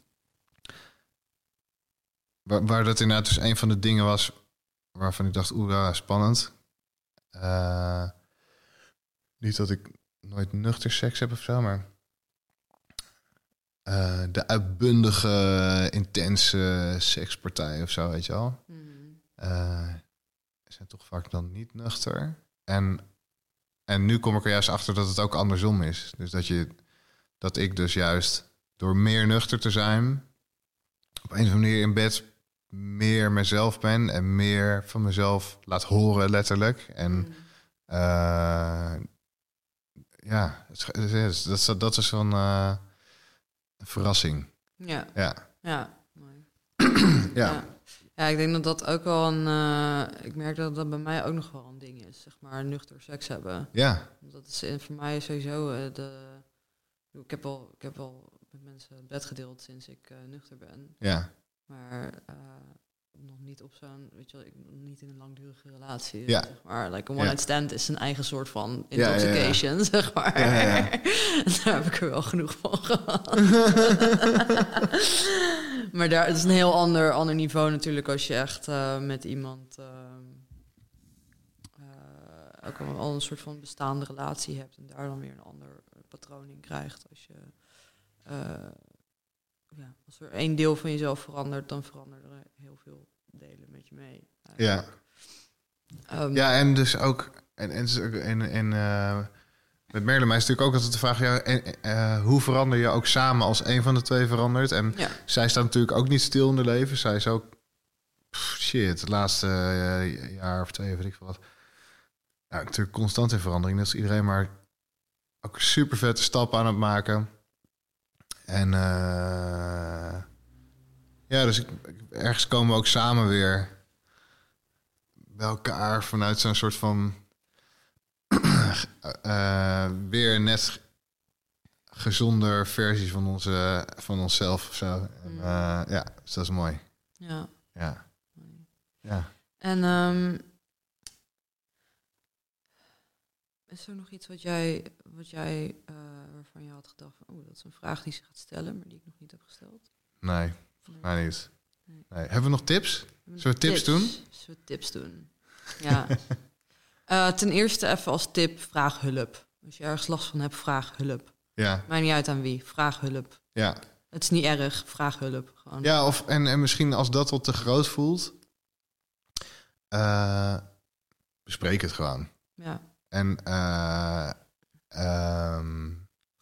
Waar, waar dat inderdaad dus een van de dingen was waarvan ik dacht, oeh, ja, spannend. Eh, niet dat ik nooit nuchter seks heb of zo, maar eh, de uitbundige, intense sekspartij of zo, weet je wel. Mhm. eh, zijn toch vaak dan niet nuchter. En, en nu kom ik er juist achter dat het ook andersom is. Dus dat, je, dat ik dus juist door meer nuchter te zijn... op een of andere manier in bed meer mezelf ben... en meer van mezelf laat horen, letterlijk. En Mhm. eh, ja, het is- dat, is- dat is eh, een verrassing. Ja, Ja, ja. mooi. ja. Ja. Ja, ik denk dat dat ook wel een. eh, ik merk dat dat bij mij ook nog wel een ding is, zeg maar, nuchter seks hebben. ja. Dat is voor mij sowieso de. Ik heb al, ik heb al met mensen het bed gedeeld sinds ik eh, nuchter ben, ja. maar eh, nog niet op zo'n, weet je wel, ik, niet in een langdurige relatie. Ja. Zeg maar, like een Ja. one night stand is een eigen soort van Ja, ja, ja. intoxication, zeg maar. Ja, ja, ja. Daar heb ik er wel genoeg van gehad. maar daar, het is een heel ander, ander niveau natuurlijk als je echt eh, met iemand ehm, eh, ook al, een soort van bestaande relatie hebt en daar dan weer een ander patroon in krijgt. Als je ja, als er één deel van jezelf verandert, dan veranderen er heel veel delen met je mee. Ja. Ehm, Ja, en dus ook. En, en, en, en eh, met Merlin is natuurlijk ook altijd de vraag: ja, en, eh, hoe verander je ook samen als een van de twee verandert? En ja. zij staat natuurlijk ook niet stil in haar leven. Zij is ook. pff, shit, het laatste eh, jaar of twee, weet ik wat. Ja, natuurlijk constant in verandering. Dat is iedereen maar ook super vette stappen aan het maken. En eh, ja, dus ik, ergens komen we ook samen weer bij elkaar vanuit zo'n soort van eh, weer net gezonder versie van, onze, van onszelf of zo. En, Mm. eh, ja, dus dat is mooi. ja. Ja. Ja. En ehm, is er nog iets wat jij, wat jij waarvan je had gedacht van, oh, dat is een vraag die ze gaat stellen, maar die ik nog niet heb gesteld? Nee, Nee. mij niet. Nee. Nee. Hebben we nog tips? Zullen we tips doen? Zullen we tips doen? Ja. Eh, ten eerste even als tip, vraag hulp. Als je ergens last van hebt, vraag hulp. Ja, Maakt niet uit aan wie, vraag hulp. ja. Het is niet erg, vraag hulp. Gewoon. Ja, of, en, en misschien als dat wat te groot voelt, eh, bespreek het gewoon. Ja. En ehm,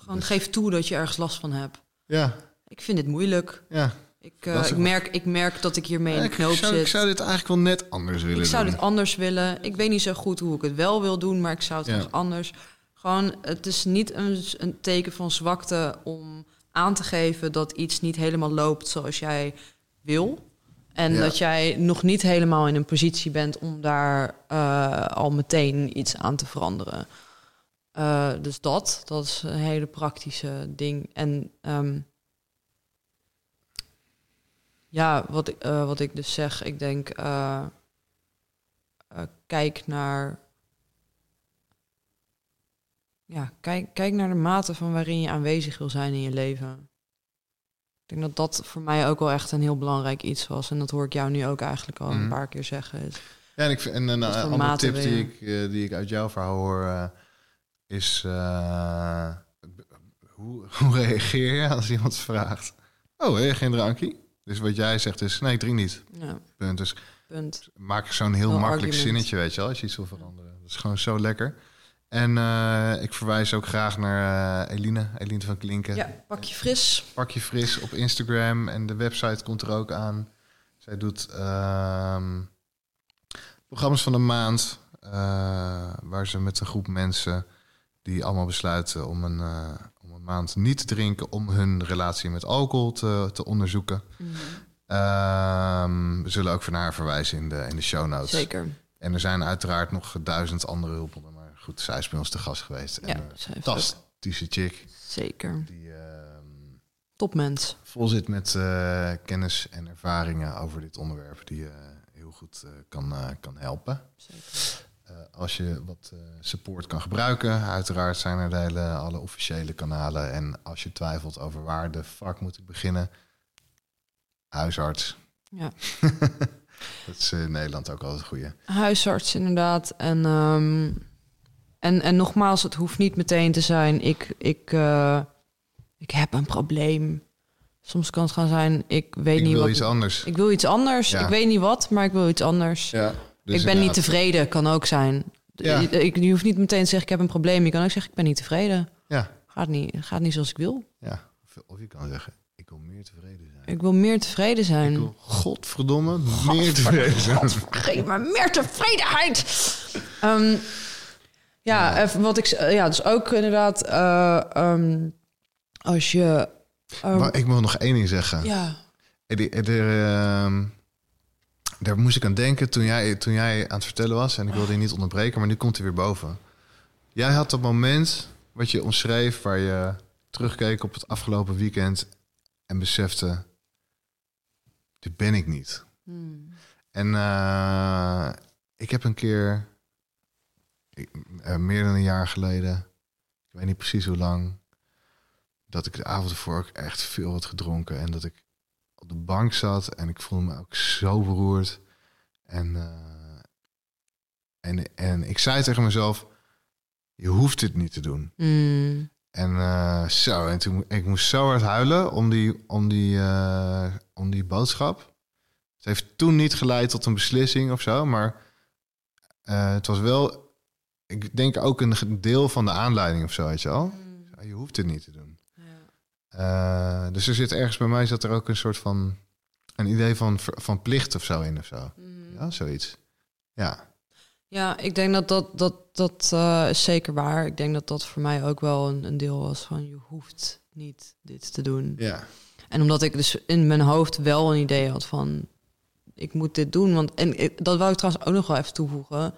Gewoon Dus- geef toe dat je ergens last van hebt. ja, Ik vind dit moeilijk. ja. Ik, eh, ik, merk, ik merk dat ik hiermee in de ik, knoop zou, zit. ik zou dit eigenlijk wel net anders willen Ik zou doen. dit anders willen. Ik weet niet zo goed hoe ik het wel wil doen, maar ik zou het Ja. anders. Gewoon, het is niet een, een teken van zwakte om aan te geven dat iets niet helemaal loopt zoals jij wil. En Ja. dat jij nog niet helemaal in een positie bent om daar eh, al meteen iets aan te veranderen. Eh, dus dat, dat is een hele praktische ding. En ehm, ja, wat, ik- eh, wat ik dus zeg, ik denk, eh, kijk naar. Ja, kijk, kijk naar de mate van waarin je aanwezig wil zijn in je leven. Ik denk dat dat voor mij ook wel echt een heel belangrijk iets was. En dat hoor ik jou nu ook eigenlijk al Mhm. een paar keer zeggen. Is, Ja, en, ik, en een andere tip die ik, die ik uit jouw verhaal hoor, is eh, hoe, hoe reageer je als iemand vraagt? Oh, je geen drankje? Dus wat jij zegt is, nee, ik drink niet. ja, Punt. Dus punt. maak zo'n heel No makkelijk argument. zinnetje, weet je wel, als je iets wil veranderen. Dat is gewoon zo lekker. En eh, ik verwijs ook graag naar eh, Eline, Eline van Klinken. Ja, pak je fris. Pak je fris op Instagram en de website komt er ook aan. Zij doet ehm, programma's van de maand. waar ze met een groep mensen die allemaal besluiten om een, eh, om een maand niet te drinken, om hun relatie met alcohol te, te onderzoeken. Ehm, we zullen ook van haar verwijzen in de, in de show notes. Zeker. En er zijn uiteraard nog duizend andere hulpbronnen. Maar goed, zij is bij ons te gast geweest. Ja, en een fantastische chick. Zeker. Die ehm, Topmens. vol zit met eh, kennis en ervaringen over dit onderwerp. Die je heel goed eh, kan, eh, kan helpen. Zeker. Eh, als je wat eh, support kan gebruiken, uiteraard zijn er de hele, alle officiële kanalen. En als je twijfelt over waar de fuck moet ik beginnen, huisarts. Ja. Dat is in Nederland ook altijd een goeie. Huisarts inderdaad. En, ehm, en, en nogmaals, het hoeft niet meteen te zijn... ik, ik, eh, ik heb een probleem. Soms kan het gaan zijn, ik weet Ik niet wil wat... iets anders. Ik wil iets anders. Ja. Ik weet niet wat, maar ik wil iets anders. Ja, dus ik ben niet tevreden, kan ook zijn. Ja. Ik, je hoeft niet meteen te zeggen, ik heb een probleem. Je kan ook zeggen, ik ben niet tevreden. Ja, Gaat niet, gaat niet zoals ik wil. ja. Of, je kan zeggen, ik wil meer tevreden zijn. Ik wil meer tevreden zijn. Ik wil godverdomme meer tevreden zijn. Geef me meer tevredenheid. Ehm, ja, even wat ik... Ja, dus ook inderdaad... eh, ehm, als je... ehm, Maar ik wil nog één ding zeggen. ja, Er, er, er, daar moest ik aan denken toen jij, toen jij aan het vertellen was. En ik wilde je niet onderbreken, maar nu komt hij weer boven. Jij had dat moment wat je omschreef... waar je terugkeek op het afgelopen weekend... en besefte... dit ben ik niet. Hmm. En eh, ik heb een keer... ik- eh, meer dan een jaar geleden... ik weet niet precies hoe lang... dat ik de avond ervoor ook echt veel had gedronken... en dat ik op de bank zat en ik voelde me ook zo beroerd. En, eh, en, en ik zei tegen mezelf, je hoeft dit niet te doen. Hmm. En eh, zo, en toen ik moest zo hard huilen om die, om die, eh, om die boodschap. Het heeft toen niet geleid tot een beslissing of zo, maar het was wel, ik denk ook een deel van de aanleiding of zo, weet je wel. Je hoeft dit niet te doen. Eh, dus er zit ergens bij mij zat er ook een soort van een idee van, van plicht of zo in of zo. Ja, zoiets. Ja. Ja, ik denk dat dat, dat, dat eh, is zeker waar. Ik denk dat dat voor mij ook wel een, een deel was van je hoeft niet dit te doen. Ja. En omdat ik dus in mijn hoofd wel een idee had van ik moet dit doen. Want en ik- dat wou ik trouwens ook nog wel even toevoegen.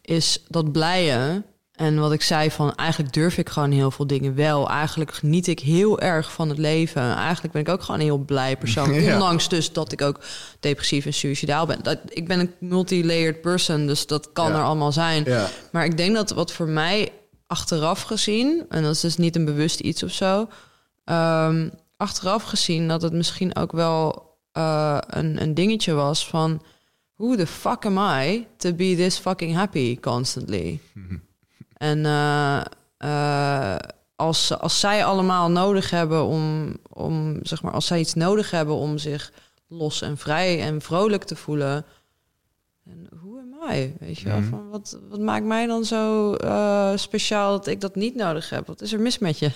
Is dat blije. En wat ik zei van eigenlijk durf ik gewoon heel veel dingen wel. Eigenlijk geniet ik heel erg van het leven. Eigenlijk ben ik ook gewoon een heel blij persoon. Ja. Ondanks dus dat ik ook depressief en suicidaal ben. Dat, ik ben een multi-layered person, dus dat kan Ja. er allemaal zijn. Ja. Maar ik denk dat wat voor mij achteraf gezien, en dat is dus niet een bewust iets of zo, ehm, achteraf gezien dat het misschien ook wel eh, een, een dingetje was van who the fuck am I to be this fucking happy constantly? En eh, eh, als, als zij allemaal nodig hebben om, om, zeg maar, als zij iets nodig hebben om zich los en vrij en vrolijk te voelen. En hoe am I? Weet je wel? Mhm. Van wat, wat maakt mij dan zo eh, speciaal dat ik dat niet nodig heb? Wat is er mis met je?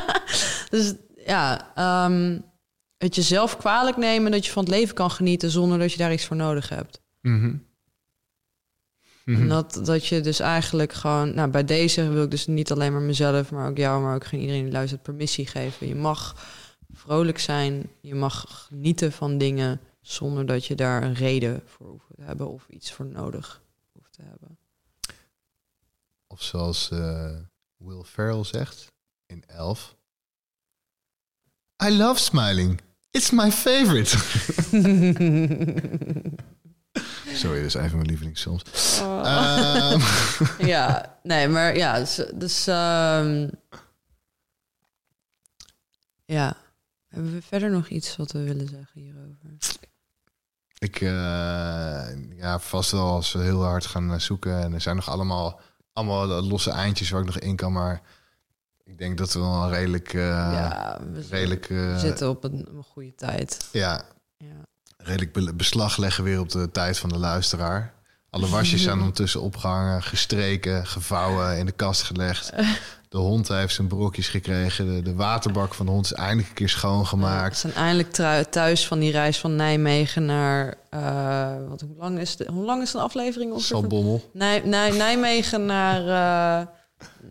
dus ja, ehm, het jezelf kwalijk nemen dat je van het leven kan genieten zonder dat je daar iets voor nodig hebt. Mhm. En dat, dat je dus eigenlijk gewoon, nou bij deze wil ik dus niet alleen maar mezelf, maar ook jou, maar ook geen iedereen die luistert permissie geven. Je mag vrolijk zijn, je mag genieten van dingen zonder dat je daar een reden voor hoeft te hebben of iets voor nodig hoeft te hebben. Of zoals eh, Will Ferrell zegt in Elf. I love smiling. It's my favorite. Sorry, dat is een van mijn lievelingsfilms. Ehm, ja, nee, maar ja, dus, dus ehm, ja. Hebben we verder nog iets wat we willen zeggen hierover? ik, eh, ja, vast wel als we heel hard gaan eh, zoeken. En er zijn nog allemaal, allemaal losse eindjes waar ik nog in kan. Maar ik denk dat we wel een redelijk, eh, ja, we, z- redelijk, we zitten op een, een goede tijd. ja, Ja. Redelijk be- beslag leggen weer op de tijd van de luisteraar. Alle wasjes zijn ondertussen opgehangen, gestreken, gevouwen, in de kast gelegd. De hond heeft zijn brokjes gekregen. De, de waterbak van de hond is eindelijk een keer We schoongemaakt. zijn eindelijk thuis van die reis van Nijmegen naar... eh, wat, hoe, lang is de, hoe lang is een aflevering? Salbommel. Nij, Nij, Nijmegen naar... eh,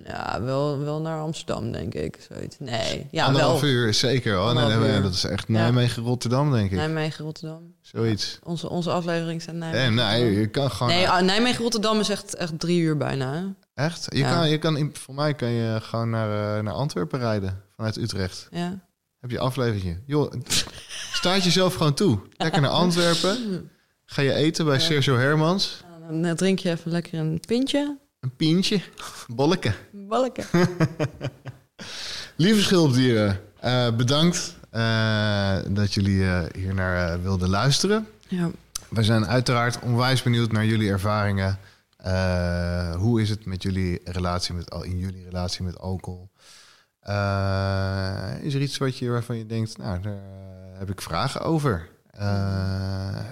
ja, wel, wel naar Amsterdam, denk ik. Zoiets. Nee, ja, Anderhalf wel. uur, zeker. hoor. Nee, nee, nee, dat is echt. Nijmegen-Rotterdam, denk ik. Nijmegen, Rotterdam. Zoiets. Onze, onze aflevering zijn Nee, Nijmegen. nee, Rotterdam. je kan gewoon... Nee, ah, Nijmegen, Rotterdam is echt, echt drie uur bijna. hè? Echt? Je Ja. kan, je kan, voor mij kan je gewoon naar, eh, naar Antwerpen rijden. Vanuit Utrecht. Ja. Heb je aflevering. Joh, staat jezelf gewoon toe. Lekker naar Antwerpen. Ga je eten bij Sergio Hermans. Dan eh, drink je even lekker een pintje. Een pintje. Bolleke. Balken. Lieve schulpdieren, eh, bedankt eh, dat jullie eh, hier naar wilden luisteren. Ja. We zijn uiteraard onwijs benieuwd naar jullie ervaringen. Hoe is het met jullie relatie met, al- in jullie relatie met alcohol? Is er iets wat je, waarvan je denkt, nou, daar heb ik vragen over?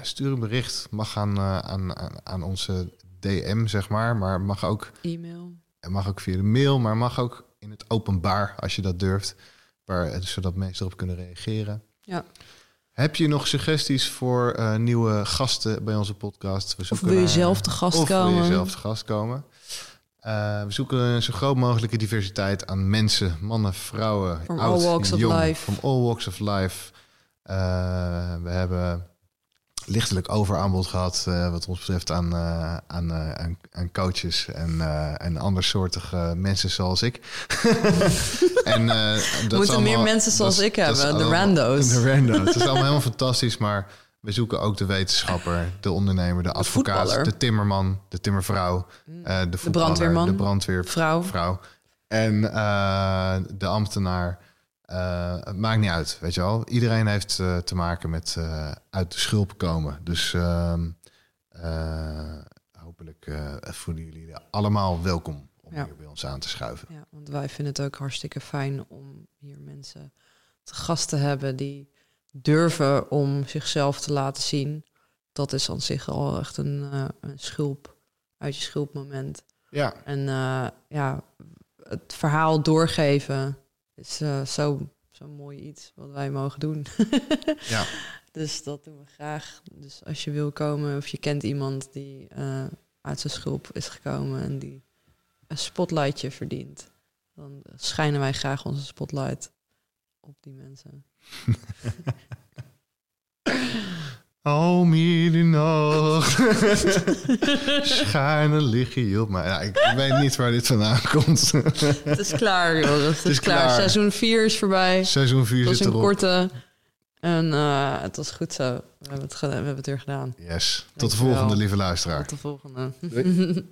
Stuur een bericht. Mag aan, aan, aan onze DM, zeg maar. Maar mag ook, E-mail. het mag ook via de mail, maar mag ook in het openbaar, als je dat durft. Waar, zodat mensen erop kunnen reageren. Ja. Heb je nog suggesties voor eh, nieuwe gasten bij onze podcast? We Of wil je zelf te gast of komen? wil je zelf te gast komen? Eh, we zoeken een zo groot mogelijke diversiteit aan mensen, mannen, vrouwen, From oud, all walks of jong, life. From all walks of life. Eh, we hebben lichtelijk overaanbod gehad wat ons betreft aan, eh, aan, eh, aan, aan coaches en, eh en andersoortige mensen zoals ik. en, eh, dat Moeten meer allemaal- mensen zoals ik hebben, de rando's. De rando's. Het is allemaal helemaal fantastisch, maar we zoeken ook de wetenschapper, de ondernemer, de advocaat, voetballer. de timmerman, de timmervrouw, eh, de, voetballer, brandweerman. de brandweervrouw Vrouw. en eh, de ambtenaar. Eh, het maakt niet uit, weet je wel. Iedereen heeft eh, te maken met eh, uit de schulp komen. Dus ehm, eh, hopelijk voelen jullie allemaal welkom om Ja. hier bij ons aan te schuiven. Ja, want wij vinden het ook hartstikke fijn om hier mensen te gast te hebben die durven om zichzelf te laten zien. Dat is aan zich al echt een, een schulp, uit je schulpmoment. Ja, En ja, het verhaal doorgeven is eh, zo, zo mooi iets wat wij mogen doen. ja. Dus dat doen we graag. Dus als je wil komen of je kent iemand die eh, uit zijn schulp is gekomen en die een spotlightje verdient, dan schijnen wij graag onze spotlight op die mensen. Oh, middernacht. Schuine lig je op mij. Ja, ik weet niet waar dit vandaan komt. Het is klaar, joh. Het is, is klaar. klaar. Seizoen 4 is voorbij. Seizoen 4 Het was een erop. korte. En eh, het was goed zo. We hebben het, we hebben het weer gedaan. Yes. Tot de volgende, lieve luisteraar. Tot de volgende.